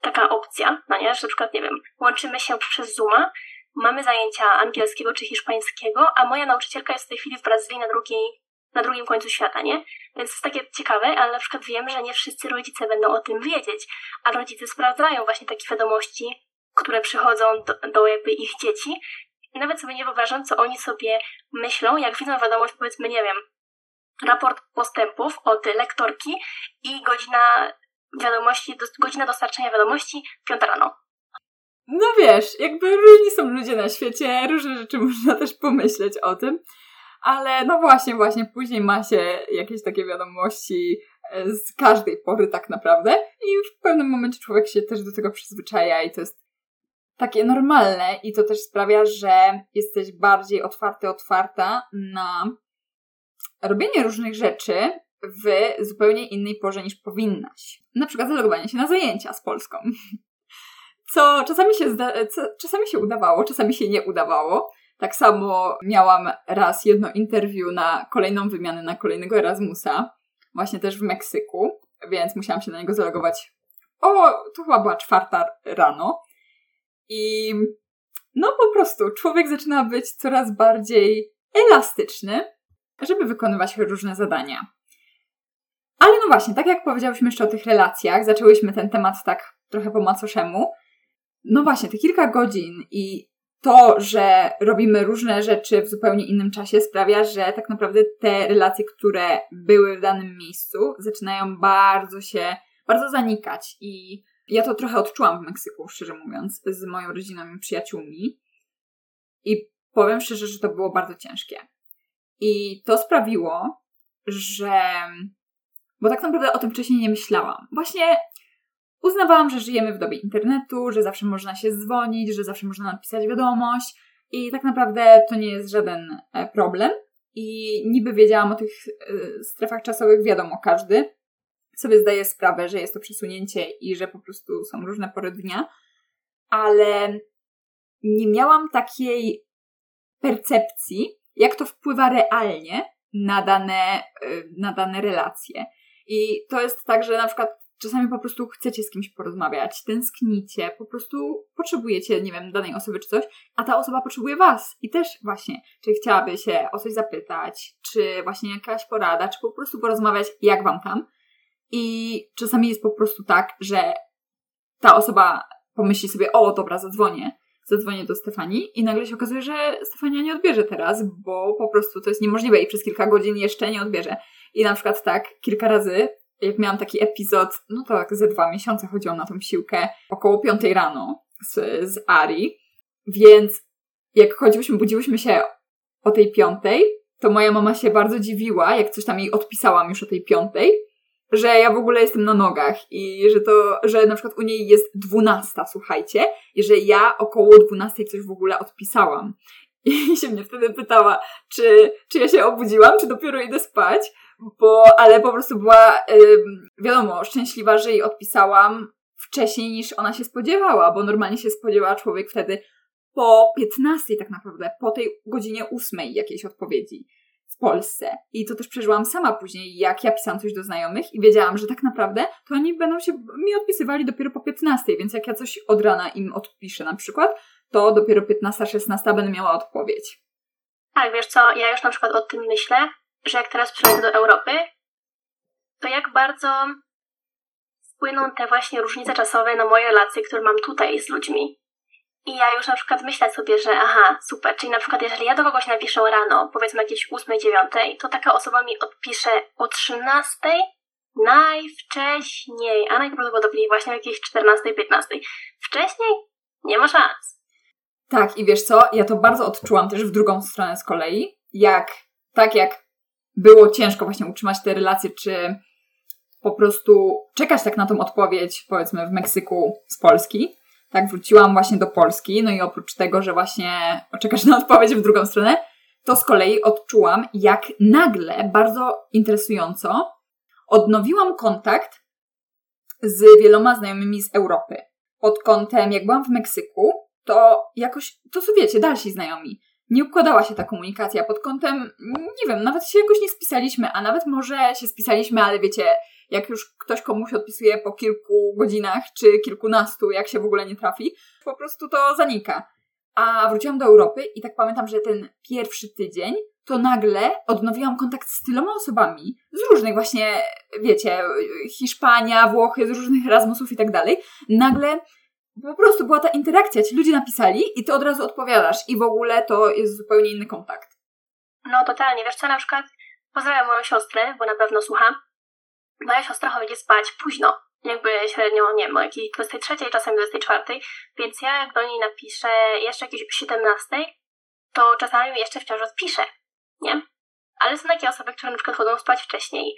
taka opcja, no nie, że na przykład, nie wiem, łączymy się przez Zooma mamy zajęcia angielskiego czy hiszpańskiego, a moja nauczycielka jest w tej chwili w Brazylii na, drugiej, na drugim końcu świata, nie? Więc to jest takie ciekawe, ale na przykład wiem, że nie wszyscy rodzice będą o tym wiedzieć, a rodzice sprawdzają właśnie takie wiadomości, które przychodzą do, do jakby ich dzieci. Nawet sobie nie wyobrażam, co oni sobie myślą, jak widzą wiadomość, powiedzmy, nie wiem, raport postępów od lektorki i godzina wiadomości, godzina dostarczenia wiadomości, piąta rano no wiesz, jakby różni są ludzie na świecie, różne rzeczy <laughs> można też pomyśleć o tym. Ale no właśnie, właśnie, później ma się jakieś takie wiadomości e, z każdej pory tak naprawdę i w pewnym momencie człowiek się też do tego przyzwyczaja i to jest takie normalne i to też sprawia, że jesteś bardziej otwarty, otwarta na robienie różnych rzeczy w zupełnie innej porze niż powinnaś. Na przykład zalogowanie się na zajęcia z Polską. <laughs> Co czasami się, zda- co, czasami się udawało, czasami się nie udawało. Tak samo miałam raz jedno interview na kolejną wymianę, na kolejnego Erasmusa, właśnie też w Meksyku, więc musiałam się na niego zalogować. O, to chyba była czwarta rano. I no po prostu człowiek zaczyna być coraz bardziej elastyczny, żeby wykonywać różne zadania. Ale no właśnie, tak jak powiedziałyśmy jeszcze o tych relacjach, zaczęłyśmy ten temat tak trochę po macoszemu. No właśnie, te kilka godzin i to, że robimy różne rzeczy w zupełnie innym czasie sprawia, że tak naprawdę te relacje, które były w danym miejscu, zaczynają bardzo się, bardzo zanikać i ja to trochę odczułam w Meksyku, szczerze mówiąc, z moją rodziną i przyjaciółmi. I powiem szczerze, że to było bardzo ciężkie. I to sprawiło, że. Bo tak naprawdę o tym wcześniej nie myślałam. Właśnie uznawałam, że żyjemy w dobie internetu, że zawsze można się dzwonić, że zawsze można napisać wiadomość. I tak naprawdę to nie jest żaden e, problem. I niby wiedziałam o tych e, strefach czasowych, wiadomo, każdy sobie zdaje sprawę, że jest to przesunięcie i że po prostu są różne pory dnia, ale nie miałam takiej percepcji, jak to wpływa realnie na dane, y, na dane relacje. I to jest tak, że na przykład czasami po prostu chcecie z kimś porozmawiać, tęsknicie, po prostu potrzebujecie, nie wiem, danej osoby czy coś, a ta osoba potrzebuje was. I też właśnie, czy chciałaby się o coś zapytać, czy właśnie jakaś porada, czy po prostu porozmawiać, jak wam tam. I czasami jest po prostu tak, że ta osoba pomyśli sobie, o dobra, zadzwonię, zadzwonię do Stefanii i nagle się okazuje, że Stefania nie odbierze teraz, bo po prostu to jest niemożliwe i przez kilka godzin jeszcze nie odbierze. I na przykład tak, kilka razy, jak miałam taki epizod, no tak ze dwa miesiące chodziłam na tą siłkę, około piątej rano z, z Ari, więc jak chodziłyśmy, budziłyśmy się o tej piątej, to moja mama się bardzo dziwiła, jak coś tam jej odpisałam już o tej piątej, że ja w ogóle jestem na nogach i że to, że na przykład u niej jest dwunasta, słuchajcie, i że ja około dwunastej coś w ogóle odpisałam. <laughs> I się mnie wtedy pytała, czy, czy ja się obudziłam, czy dopiero idę spać, bo, ale po prostu była, ym, wiadomo, szczęśliwa, że jej odpisałam wcześniej niż ona się spodziewała, bo normalnie się spodziewała człowiek wtedy po 15 tak naprawdę, po tej godzinie ósmej jakiejś odpowiedzi. Polsce. I to też przeżyłam sama później, jak ja pisałam coś do znajomych i wiedziałam, że tak naprawdę to oni będą się mi odpisywali dopiero po 15, więc jak ja coś od rana im odpiszę na przykład, to dopiero 15-16 będę miała odpowiedź. Tak, wiesz co, ja już na przykład o tym myślę, że jak teraz przyjadę do Europy, to jak bardzo wpłyną te właśnie różnice czasowe na moje relacje, które mam tutaj z ludźmi. I ja już na przykład myślę sobie, że aha, super, czyli na przykład jeżeli ja do kogoś napiszę rano, powiedzmy jakieś 8, 9, to taka osoba mi odpisze o 13 najwcześniej, a najprawdopodobniej właśnie o jakiejś 14, 15. Wcześniej nie ma szans. Tak, i wiesz co, ja to bardzo odczułam też w drugą stronę z kolei, jak tak jak było ciężko właśnie utrzymać te relacje, czy po prostu czekać tak na tą odpowiedź, powiedzmy w Meksyku z Polski, tak wróciłam właśnie do Polski, no i oprócz tego, że właśnie czekasz na odpowiedź w drugą stronę, to z kolei odczułam, jak nagle, bardzo interesująco, odnowiłam kontakt z wieloma znajomymi z Europy. Pod kątem, jak byłam w Meksyku, to jakoś, to co wiecie, dalsi znajomi. Nie układała się ta komunikacja pod kątem, nie wiem, nawet się jakoś nie spisaliśmy, a nawet może się spisaliśmy, ale wiecie, jak już ktoś komuś odpisuje po kilku godzinach czy kilkunastu, jak się w ogóle nie trafi, po prostu to zanika. A wróciłam do Europy i tak pamiętam, że ten pierwszy tydzień to nagle odnowiłam kontakt z tyloma osobami z różnych właśnie, wiecie, Hiszpania, Włochy, z różnych Erasmusów i tak dalej. Nagle po prostu była ta interakcja, ci ludzie napisali i ty od razu odpowiadasz i w ogóle to jest zupełnie inny kontakt. No totalnie, wiesz co, na przykład pozdrawiam moją siostrę, bo na pewno słucham moja siostra chodzi spać późno, jakby średnio, nie wiem, o jakiej 23, czasem 24, więc ja jak do niej napiszę jeszcze jakieś 17, to czasami jeszcze wciąż odpiszę, nie? Ale są takie osoby, które na przykład chodzą spać wcześniej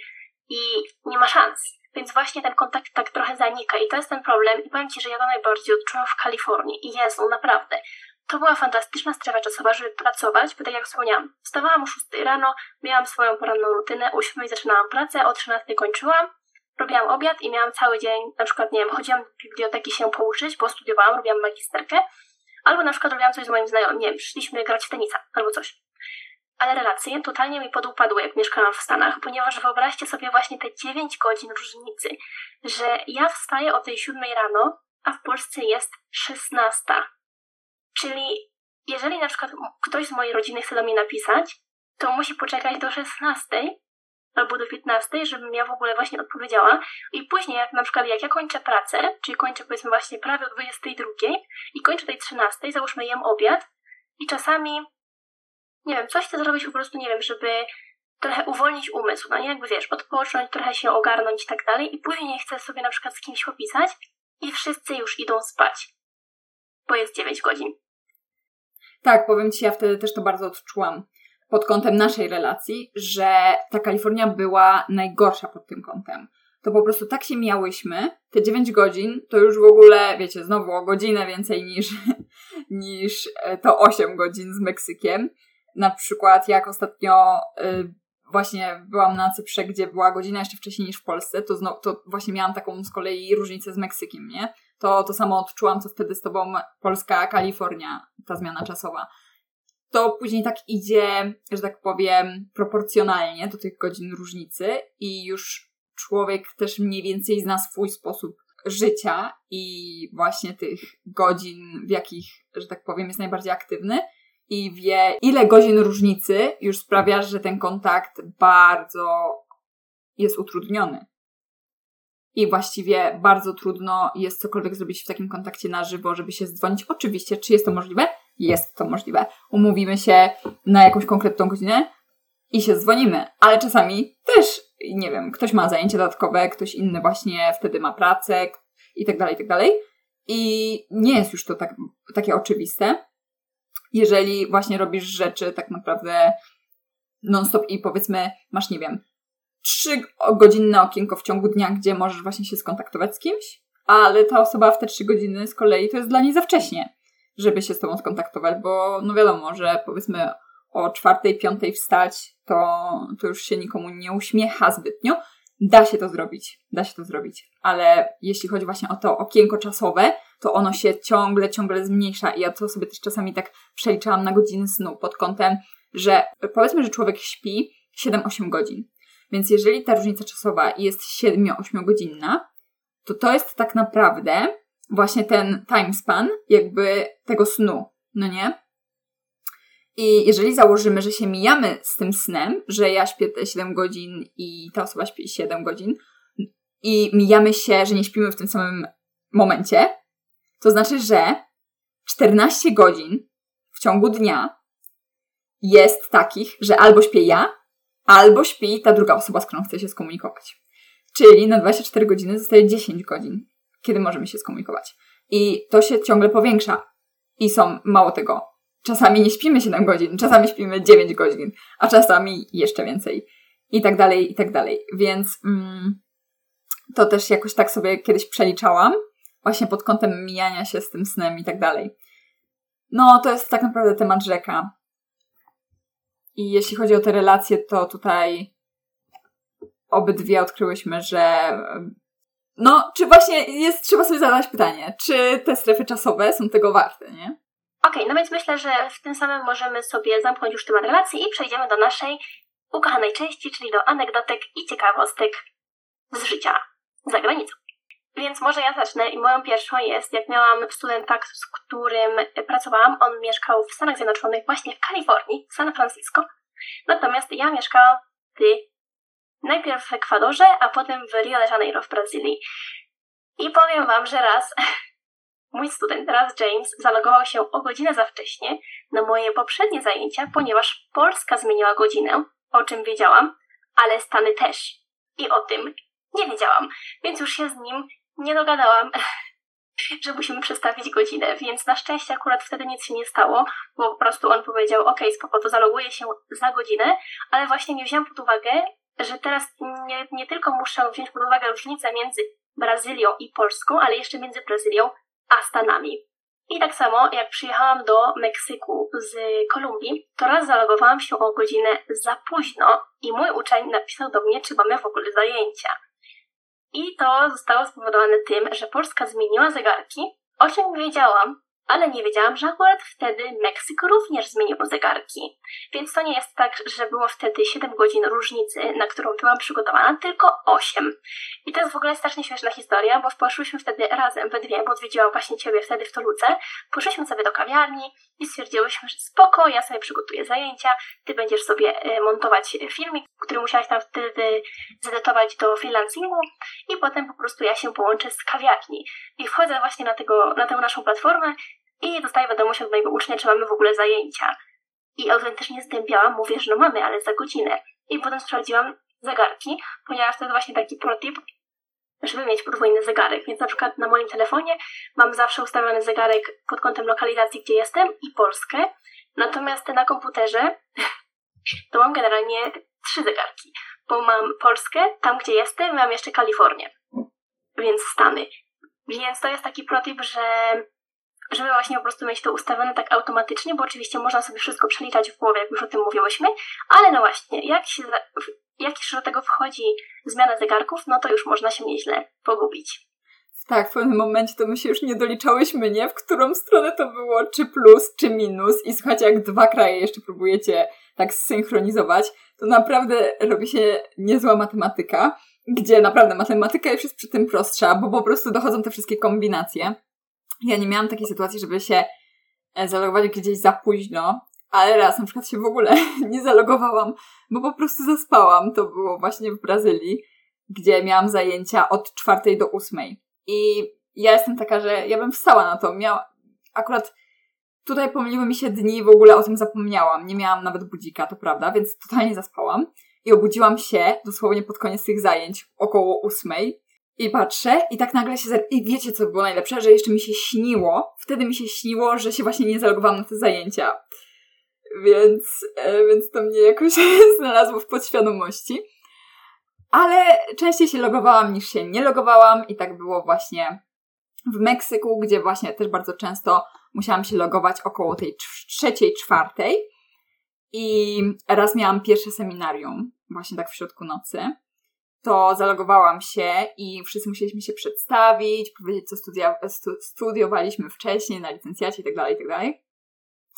i nie ma szans. Więc właśnie ten kontakt tak trochę zanika i to jest ten problem. I powiem Ci, że ja to najbardziej odczułam w Kalifornii. I Jezu, naprawdę. To była fantastyczna strefa czasowa, żeby pracować, bo tak jak wspomniałam, wstawałam o 6 rano, miałam swoją poranną rutynę, o 7 zaczynałam pracę, o 13 kończyłam robiłam obiad i miałam cały dzień, na przykład, nie wiem, chodziłam do biblioteki się pouczyć, bo studiowałam, robiłam magisterkę, albo na przykład robiłam coś z moim znajomym, nie wiem, szliśmy grać w tenisa albo coś. Ale relacje totalnie mi podupadły, jak mieszkałam w Stanach, ponieważ wyobraźcie sobie właśnie te 9 godzin różnicy, że ja wstaję o tej 7 rano, a w Polsce jest 16. Czyli jeżeli na przykład ktoś z mojej rodziny chce do mnie napisać, to musi poczekać do 16 albo do 15, żebym ja w ogóle właśnie odpowiedziała. I później, jak na przykład jak ja kończę pracę, czyli kończę powiedzmy właśnie prawie o 22 i kończę tej 13, załóżmy jem obiad i czasami, nie wiem, coś chcę zrobić po prostu, nie wiem, żeby trochę uwolnić umysł, no nie jakby wiesz, odpocząć, trochę się ogarnąć i tak dalej i później chcę sobie na przykład z kimś popisać i wszyscy już idą spać, bo jest 9 godzin. Tak, powiem Ci, ja wtedy też to bardzo odczułam pod kątem naszej relacji, że ta Kalifornia była najgorsza pod tym kątem. To po prostu tak się miałyśmy, te 9 godzin to już w ogóle, wiecie, znowu o godzinę więcej niż, <laughs> niż e, to 8 godzin z Meksykiem. Na przykład jak ostatnio y, właśnie byłam na Cyprze, gdzie była godzina jeszcze wcześniej niż w Polsce, to, znowu, to właśnie miałam taką z kolei różnicę z Meksykiem, nie? To, to samo odczułam, co wtedy z tobą Polska, Kalifornia, ta zmiana czasowa to później tak idzie, że tak powiem, proporcjonalnie do tych godzin różnicy i już człowiek też mniej więcej zna swój sposób życia i właśnie tych godzin, w jakich, że tak powiem, jest najbardziej aktywny i wie, ile godzin różnicy już sprawia, że ten kontakt bardzo jest utrudniony. I właściwie bardzo trudno jest cokolwiek zrobić w takim kontakcie na żywo, żeby się zdzwonić. Oczywiście, czy jest to możliwe? jest to możliwe. Umówimy się na jakąś konkretną godzinę i się dzwonimy, ale czasami też, nie wiem, ktoś ma zajęcie dodatkowe, ktoś inny właśnie wtedy ma pracę i tak dalej, i tak dalej. I nie jest już to tak, takie oczywiste. Jeżeli właśnie robisz rzeczy tak naprawdę non-stop i powiedzmy masz, nie wiem, trzy godzinne okienko w ciągu dnia, gdzie możesz właśnie się skontaktować z kimś, ale ta osoba w te trzy godziny z kolei to jest dla niej za wcześnie żeby się z tobą skontaktować, bo no wiadomo, że powiedzmy o czwartej, piątej wstać, to, to już się nikomu nie uśmiecha zbytnio. Da się to zrobić, da się to zrobić, ale jeśli chodzi właśnie o to okienko czasowe, to ono się ciągle, ciągle zmniejsza i ja to sobie też czasami tak przeliczałam na godziny snu pod kątem, że powiedzmy, że człowiek śpi 7-8 godzin. Więc jeżeli ta różnica czasowa jest 7-8 godzinna, to to jest tak naprawdę właśnie ten time span jakby tego snu, no nie? I jeżeli założymy, że się mijamy z tym snem, że ja śpię te 7 godzin i ta osoba śpi 7 godzin i mijamy się, że nie śpimy w tym samym momencie, to znaczy, że 14 godzin w ciągu dnia jest takich, że albo śpię ja, albo śpi ta druga osoba, z którą chcę się skomunikować. Czyli na 24 godziny zostaje 10 godzin kiedy możemy się skomunikować. I to się ciągle powiększa. I są, mało tego, czasami nie śpimy 7 godzin, czasami śpimy 9 godzin, a czasami jeszcze więcej. I tak dalej, i tak dalej. Więc mm, to też jakoś tak sobie kiedyś przeliczałam, właśnie pod kątem mijania się z tym snem i tak dalej. No, to jest tak naprawdę temat rzeka. I jeśli chodzi o te relacje, to tutaj obydwie odkryłyśmy, że no, czy właśnie jest, trzeba sobie zadać pytanie, czy te strefy czasowe są tego warte, nie? Okej, okay, no więc myślę, że w tym samym możemy sobie zamknąć już temat relacji i przejdziemy do naszej ukochanej części, czyli do anegdotek i ciekawostek z życia za granicą. Więc może ja zacznę i moją pierwszą jest, jak miałam studenta, z którym pracowałam, on mieszkał w Stanach Zjednoczonych, właśnie w Kalifornii, w San Francisco. Natomiast ja mieszkałam w Najpierw w Ekwadorze, a potem w Rio de Janeiro w Brazylii. I powiem Wam, że raz <laughs> mój student, raz James, zalogował się o godzinę za wcześnie na moje poprzednie zajęcia, ponieważ Polska zmieniła godzinę, o czym wiedziałam, ale Stany też. I o tym nie wiedziałam, więc już się z nim nie dogadałam, <laughs> że musimy przestawić godzinę, więc na szczęście akurat wtedy nic się nie stało, bo po prostu on powiedział, ok, spoko, to zaloguję się za godzinę, ale właśnie nie wziąłem pod uwagę, że teraz nie, nie tylko muszę wziąć pod uwagę różnicę między Brazylią i Polską, ale jeszcze między Brazylią a Stanami. I tak samo jak przyjechałam do Meksyku z Kolumbii, to raz zalogowałam się o godzinę za późno i mój uczeń napisał do mnie, czy mamy w ogóle zajęcia. I to zostało spowodowane tym, że Polska zmieniła zegarki, o czym wiedziałam, ale nie wiedziałam, że akurat wtedy Meksyk również zmienił zegarki. Więc to nie jest tak, że było wtedy 7 godzin różnicy, na którą byłam przygotowana, tylko 8. I to jest w ogóle strasznie śmieszna historia, bo poszłyśmy wtedy razem we dwie, bo odwiedziłam właśnie Ciebie wtedy w Toluce. Poszłyśmy sobie do kawiarni i stwierdziłyśmy, że spoko, ja sobie przygotuję zajęcia, Ty będziesz sobie e, montować filmik, który musiałaś tam wtedy zedytować do freelancingu i potem po prostu ja się połączę z kawiarni. I wchodzę właśnie na, tego, na tę naszą platformę i dostaję wiadomość od mojego ucznia, czy mamy w ogóle zajęcia. I autentycznie zdębiałam, mówię, że no mamy, ale za godzinę. I potem sprawdziłam zegarki, ponieważ to jest właśnie taki protip, żeby mieć podwójny zegarek. Więc na przykład na moim telefonie mam zawsze ustawiony zegarek pod kątem lokalizacji, gdzie jestem i Polskę. Natomiast na komputerze <laughs> to mam generalnie trzy zegarki, bo mam Polskę, tam gdzie jestem, mam jeszcze Kalifornię, więc Stany. Więc to jest taki protip, że żeby właśnie po prostu mieć to ustawione tak automatycznie, bo oczywiście można sobie wszystko przeliczać w głowie, jak już o tym mówiłyśmy, ale no właśnie, jak się, jak już do tego wchodzi zmiana zegarków, no to już można się nieźle pogubić. Tak, w pewnym momencie to my się już nie doliczałyśmy, nie? W którą stronę to było, czy plus, czy minus. I słuchajcie, jak dwa kraje jeszcze próbujecie tak zsynchronizować, to naprawdę robi się niezła matematyka, gdzie naprawdę matematyka już jest przy tym prostsza, bo po prostu dochodzą te wszystkie kombinacje. Ja nie miałam takiej sytuacji, żeby się e, zalogować gdzieś za późno, ale raz na przykład się w ogóle <laughs> nie zalogowałam, bo po prostu zaspałam. To było właśnie w Brazylii, gdzie miałam zajęcia od czwartej do ósmej. I ja jestem taka, że ja bym wstała na to. Miała, akurat tutaj pomyliły mi się dni, w ogóle o tym zapomniałam. Nie miałam nawet budzika, to prawda, więc totalnie zaspałam. I obudziłam się dosłownie pod koniec tych zajęć, około ósmej. I patrzę i tak nagle się... I wiecie, co było najlepsze? Że jeszcze mi się śniło. Wtedy mi się śniło, że się właśnie nie zalogowałam na te zajęcia. Więc, e, więc to mnie jakoś <laughs> znalazło w podświadomości. Ale częściej się logowałam niż się nie logowałam i tak było właśnie w Meksyku, gdzie właśnie też bardzo często musiałam się logować około tej trzeciej, czwartej. I raz miałam pierwsze seminarium, właśnie tak w środku nocy to zalogowałam się i wszyscy musieliśmy się przedstawić, powiedzieć, co studia, stu, studiowaliśmy wcześniej na licencjacie itd., tak itd. Tak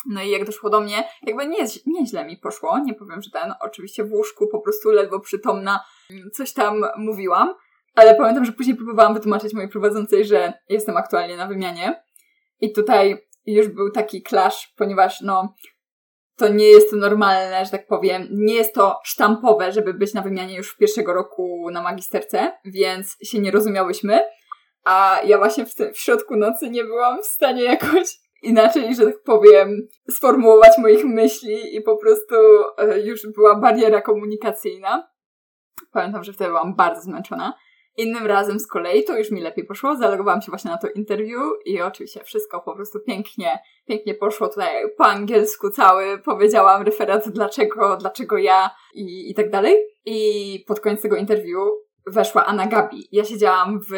no i jak doszło do mnie, jakby nie, nieźle mi poszło, nie powiem, że ten, oczywiście w łóżku po prostu ledwo przytomna, coś tam mówiłam, ale pamiętam, że później próbowałam wytłumaczyć mojej prowadzącej, że jestem aktualnie na wymianie i tutaj już był taki clash, ponieważ no, to nie jest to normalne, że tak powiem, nie jest to sztampowe, żeby być na wymianie już w pierwszego roku na magisterce, więc się nie rozumiałyśmy, a ja właśnie w, tym, w środku nocy nie byłam w stanie jakoś inaczej, że tak powiem, sformułować moich myśli i po prostu e, już była bariera komunikacyjna. Pamiętam, że wtedy byłam bardzo zmęczona. Innym razem z kolei to już mi lepiej poszło, zalogowałam się właśnie na to interview i oczywiście wszystko po prostu pięknie, pięknie poszło tutaj po angielsku cały, powiedziałam referat dlaczego, dlaczego ja i, i tak dalej. I pod koniec tego interview weszła Anna Gabi. Ja siedziałam w,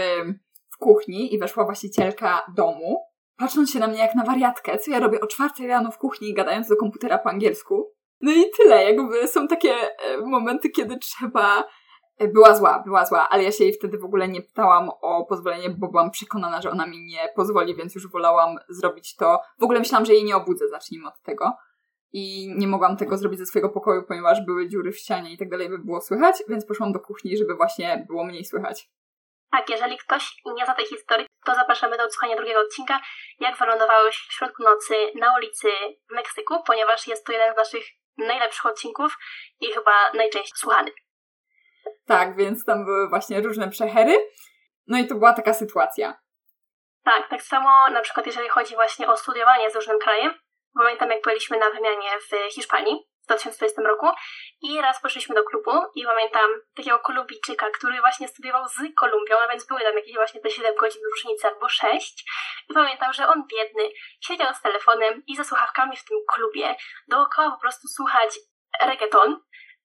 w kuchni i weszła właścicielka domu, patrząc się na mnie jak na wariatkę, co ja robię o czwartej rano w kuchni gadając do komputera po angielsku. No i tyle, jakby są takie e, momenty, kiedy trzeba była zła, była zła, ale ja się jej wtedy w ogóle nie pytałam o pozwolenie, bo byłam przekonana, że ona mi nie pozwoli, więc już wolałam zrobić to. W ogóle myślałam, że jej nie obudzę, zacznijmy od tego. I nie mogłam tego zrobić ze swojego pokoju, ponieważ były dziury w ścianie i tak dalej, by było słychać, więc poszłam do kuchni, żeby właśnie było mniej słychać. Tak, jeżeli ktoś nie zna tej historii, to zapraszamy do odsłuchania drugiego odcinka, jak wylądowałeś w środku nocy na ulicy w Meksyku, ponieważ jest to jeden z naszych najlepszych odcinków i chyba najczęściej słuchany. Tak, więc tam były właśnie różne przechery. No i to była taka sytuacja. Tak, tak samo na przykład jeżeli chodzi właśnie o studiowanie z różnym krajem. Pamiętam jak byliśmy na wymianie w Hiszpanii w 2020 roku i raz poszliśmy do klubu i pamiętam takiego Kolumbijczyka, który właśnie studiował z Kolumbią, a więc były tam jakieś właśnie te 7 godzin różnicy albo 6 i pamiętam, że on biedny siedział z telefonem i ze słuchawkami w tym klubie dookoła po prostu słuchać reggaeton,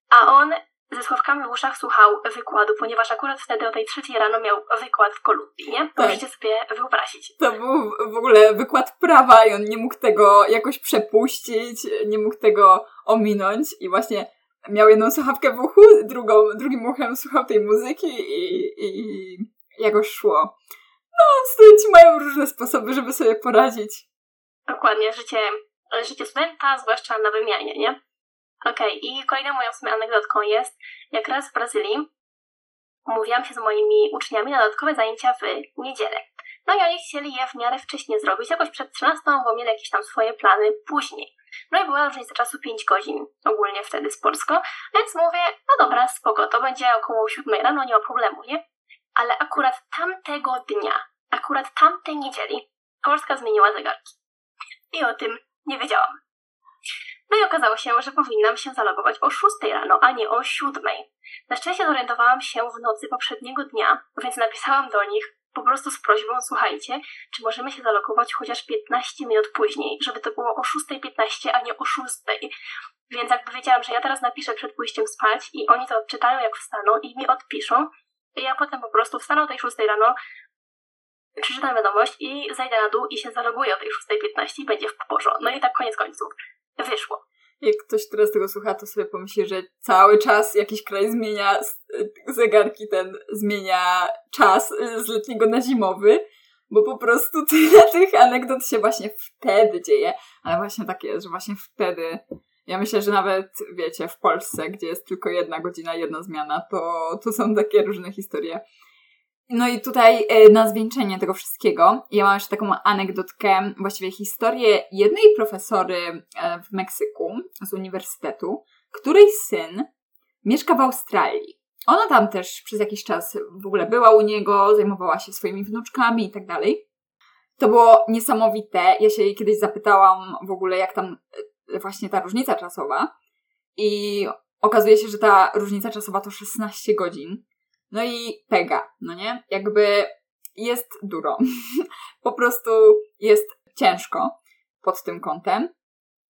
a on ze słuchawkami w uszach słuchał wykładu, ponieważ akurat wtedy o tej trzeciej rano miał wykład w Kolumbii, nie? Tak. Możecie sobie wyobrazić. To był w ogóle wykład prawa i on nie mógł tego jakoś przepuścić, nie mógł tego ominąć i właśnie miał jedną słuchawkę w uchu, drugą, drugim uchem słuchał tej muzyki i, i jakoś szło. No, studenci mają różne sposoby, żeby sobie poradzić. Dokładnie, życie, życie studenta, zwłaszcza na wymianie, nie? Okej, okay. i kolejną moją w anegdotką jest, jak raz w Brazylii umówiłam się z moimi uczniami na dodatkowe zajęcia w niedzielę. No i oni chcieli je w miarę wcześniej zrobić, jakoś przed 13, bo mieli jakieś tam swoje plany później. No i była różnica czasu 5 godzin ogólnie wtedy z Polską, więc mówię, no dobra, spoko, to będzie około 7 rano, nie ma problemu, nie? Ale akurat tamtego dnia, akurat tamtej niedzieli, Polska zmieniła zegarki. I o tym nie wiedziałam. No i okazało się, że powinnam się zalogować o 6 rano, a nie o 7. Na szczęście zorientowałam się w nocy poprzedniego dnia, więc napisałam do nich po prostu z prośbą, słuchajcie, czy możemy się zalogować chociaż 15 minut później, żeby to było o 6.15, a nie o 6. Więc jakby wiedziałam, że ja teraz napiszę przed pójściem spać i oni to odczytają jak wstaną i mi odpiszą, i ja potem po prostu wstanę o tej 6 rano, przeczytam wiadomość i zajdę na dół i się zaloguję o tej 6.15 i będzie w porządku. No i tak koniec końców wyszło. Jak ktoś teraz tego słucha, to sobie pomyśli, że cały czas jakiś kraj zmienia zegarki, ten zmienia czas z letniego na zimowy, bo po prostu <laughs> tyle tych anegdot się właśnie wtedy dzieje. Ale właśnie tak jest, że właśnie wtedy ja myślę, że nawet, wiecie, w Polsce, gdzie jest tylko jedna godzina, jedna zmiana, to, to są takie różne historie. No i tutaj e, na zwieńczenie tego wszystkiego, ja mam jeszcze taką anegdotkę, właściwie historię jednej profesory e, w Meksyku z uniwersytetu, której syn mieszka w Australii. Ona tam też przez jakiś czas w ogóle była u niego, zajmowała się swoimi wnuczkami i tak dalej. To było niesamowite. Ja się jej kiedyś zapytałam w ogóle, jak tam e, właśnie ta różnica czasowa. I okazuje się, że ta różnica czasowa to 16 godzin. No i pega, no nie? Jakby jest dużo. <laughs> po prostu jest ciężko pod tym kątem.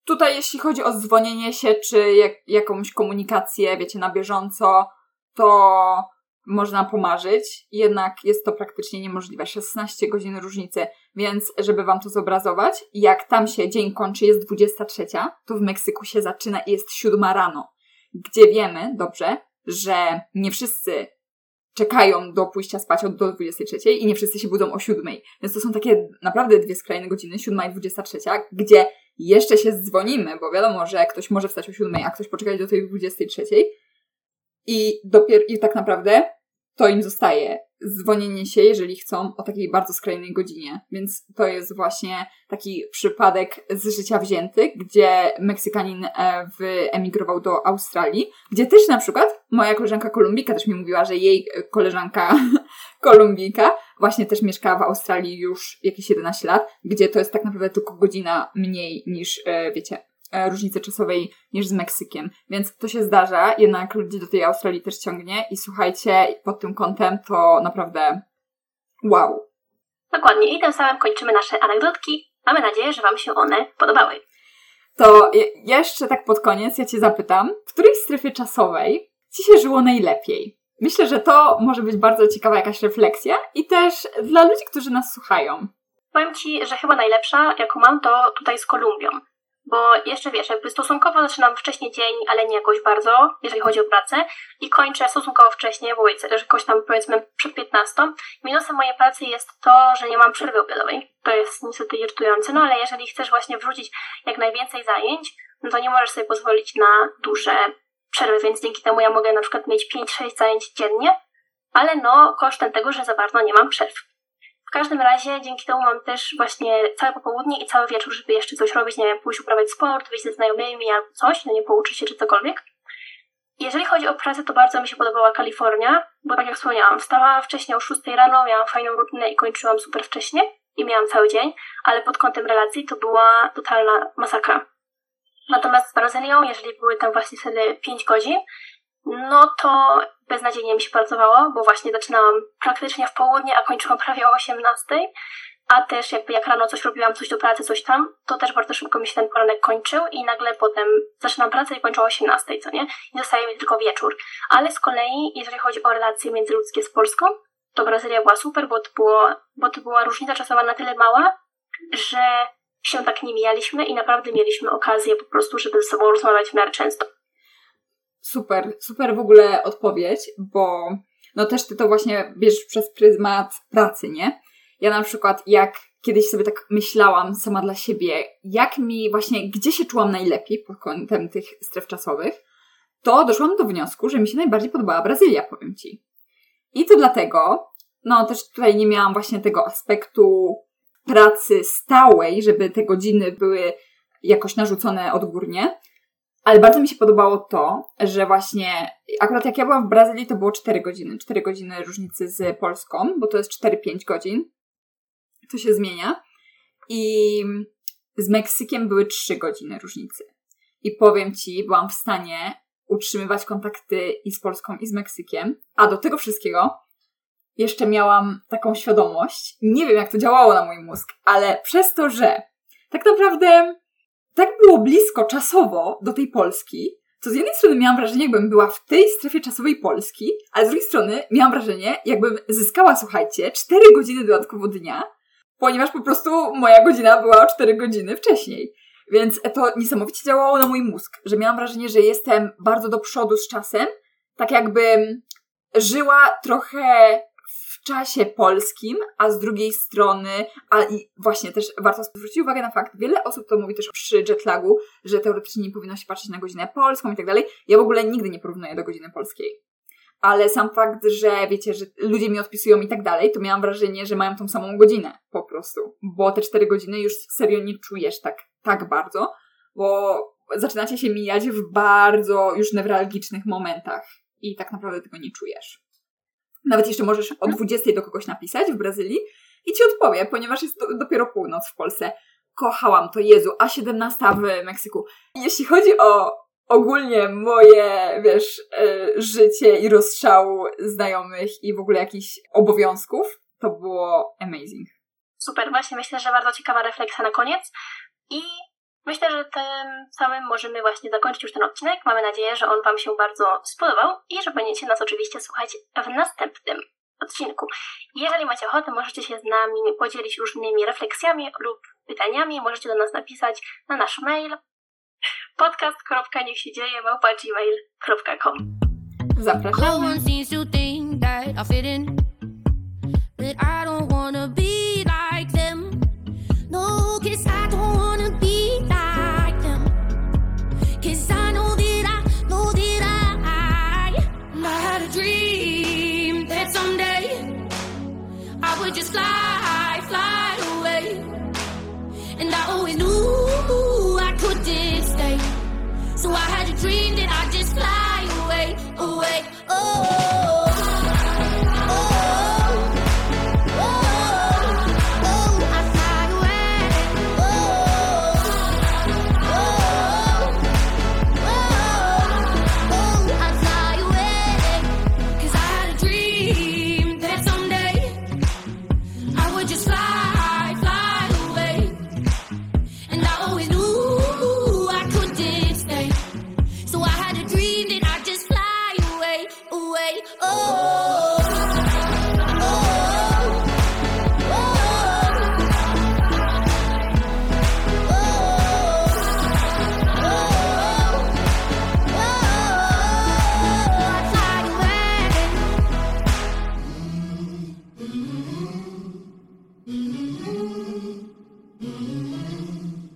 Tutaj, jeśli chodzi o dzwonienie się, czy jak, jakąś komunikację, wiecie, na bieżąco, to można pomarzyć, jednak jest to praktycznie niemożliwe. 16 godzin różnicy, więc żeby wam to zobrazować, jak tam się dzień kończy, jest 23, to w Meksyku się zaczyna i jest 7 rano, gdzie wiemy dobrze, że nie wszyscy czekają do pójścia spać do 23 i nie wszyscy się budzą o 7. Więc to są takie naprawdę dwie skrajne godziny, 7 i 23, gdzie jeszcze się dzwonimy, bo wiadomo, że ktoś może wstać o 7, a ktoś poczekać do tej 23. I dopiero, i tak naprawdę to im zostaje dzwonienie się, jeżeli chcą, o takiej bardzo skrajnej godzinie. Więc to jest właśnie taki przypadek z życia wzięty, gdzie Meksykanin e, wyemigrował do Australii, gdzie też na przykład moja koleżanka Kolumbika też mi mówiła, że jej koleżanka <laughs> Kolumbika właśnie też mieszka w Australii już jakieś 11 lat, gdzie to jest tak naprawdę tylko godzina mniej niż, e, wiecie, E, różnicy czasowej niż z Meksykiem. Więc to się zdarza, jednak ludzi do tej Australii też ciągnie i słuchajcie, pod tym kątem to naprawdę wow. Dokładnie i tym samym kończymy nasze anegdotki. Mamy nadzieję, że Wam się one podobały. To jeszcze tak pod koniec ja Cię zapytam, w której strefie czasowej Ci się żyło najlepiej? Myślę, że to może być bardzo ciekawa jakaś refleksja i też dla ludzi, którzy nas słuchają. Powiem Ci, że chyba najlepsza, jaką mam, to tutaj z Kolumbią. Bo jeszcze wiesz, jakby stosunkowo zaczynam wcześniej dzień, ale nie jakoś bardzo, jeżeli chodzi o pracę, i kończę stosunkowo wcześniej, bo jakoś tam powiedzmy przed 15. Minusem mojej pracy jest to, że nie mam przerwy obiadowej. To jest niestety irytujące, no ale jeżeli chcesz właśnie wrzucić jak najwięcej zajęć, no to nie możesz sobie pozwolić na duże przerwy, więc dzięki temu ja mogę na przykład mieć 5-6 zajęć dziennie, ale no kosztem tego, że za bardzo nie mam przerw każdym razie dzięki temu mam też właśnie całe popołudnie i cały wieczór, żeby jeszcze coś robić, nie wiem, pójść uprawiać sport, wyjść ze znajomymi albo coś, no nie pouczyć się czy cokolwiek. Jeżeli chodzi o pracę, to bardzo mi się podobała Kalifornia, bo tak jak wspomniałam, wstawałam wcześniej o 6 rano, miałam fajną rutynę i kończyłam super wcześnie i miałam cały dzień, ale pod kątem relacji to była totalna masakra. Natomiast z Brazylią, jeżeli były tam właśnie wtedy 5 godzin, no to beznadziejnie mi się pracowało, bo właśnie zaczynałam praktycznie w południe, a kończyłam prawie o 18. A też jakby jak rano coś robiłam, coś do pracy, coś tam, to też bardzo szybko mi się ten poranek kończył i nagle potem zaczynam pracę i kończę o 18, co nie? I zostaje mi tylko wieczór. Ale z kolei, jeżeli chodzi o relacje międzyludzkie z Polską, to Brazylia była super, bo to, było, bo to była różnica czasowa na tyle mała, że się tak nie mijaliśmy i naprawdę mieliśmy okazję po prostu, żeby ze sobą rozmawiać w miarę często. super, super w ogóle odpowiedź, bo no też ty to właśnie bierzesz przez pryzmat pracy, nie? Ja na przykład jak kiedyś sobie tak myślałam sama dla siebie, jak mi właśnie, gdzie się czułam najlepiej pod kątem tych stref czasowych, to doszłam do wniosku, że mi się najbardziej podobała Brazylia, powiem Ci. I to dlatego, no też tutaj nie miałam właśnie tego aspektu pracy stałej, żeby te godziny były jakoś narzucone odgórnie, ale bardzo mi się podobało to, że właśnie akurat jak ja byłam w Brazylii, to było 4 godziny. 4 godziny różnicy z Polską, bo to jest 4-5 godzin. To się zmienia. I z Meksykiem były 3 godziny różnicy. I powiem Ci, byłam w stanie utrzymywać kontakty i z Polską, i z Meksykiem. A do tego wszystkiego jeszcze miałam taką świadomość, nie wiem jak to działało na mój mózg, ale przez to, że tak naprawdę tak było blisko czasowo do tej Polski, to z jednej strony miałam wrażenie, jakbym była w tej strefie czasowej Polski, ale z drugiej strony miałam wrażenie, jakbym zyskała, słuchajcie, 4 godziny dodatkowo dnia, ponieważ po prostu moja godzina była o 4 godziny wcześniej. Więc to niesamowicie działało na mój mózg, że miałam wrażenie, że jestem bardzo do przodu z czasem, tak jakbym żyła trochę w czasie polskim, a z drugiej strony, a i właśnie też warto zwrócić uwagę na fakt, wiele osób to mówi też przy jetlagu, że teoretycznie nie powinno się patrzeć na godzinę polską i tak dalej. Ja w ogóle nigdy nie porównuję do godziny polskiej. Ale sam fakt, że wiecie, że ludzie mi odpisują i tak dalej, to miałam wrażenie, że mają tą samą godzinę po prostu. Bo te cztery godziny już serio nie czujesz tak, tak bardzo, bo zaczynacie się mijać w bardzo już newralgicznych momentach i tak naprawdę tego nie czujesz. Nawet jeszcze możesz o 20 do kogoś napisać w Brazylii i ci odpowie, ponieważ jest do, dopiero północ w Polsce. Kochałam to, Jezu, a 17 w Meksyku. Jeśli chodzi o ogólnie moje, wiesz, y, życie i rozstrzał znajomych i w ogóle jakichś obowiązków, to było amazing. Super, właśnie myślę, że bardzo ciekawa refleksja na koniec i Myślę, że tym samym możemy właśnie zakończyć już ten odcinek. Mamy nadzieję, że on Wam się bardzo spodobał i że będziecie nas oczywiście słuchać w następnym odcinku. Jeżeli macie ochotę, możecie się z nami podzielić różnymi refleksjami lub pytaniami. Możecie do nas napisać na nasz mail podcast.niechsiedzieje gmail.com Zapraszamy. So I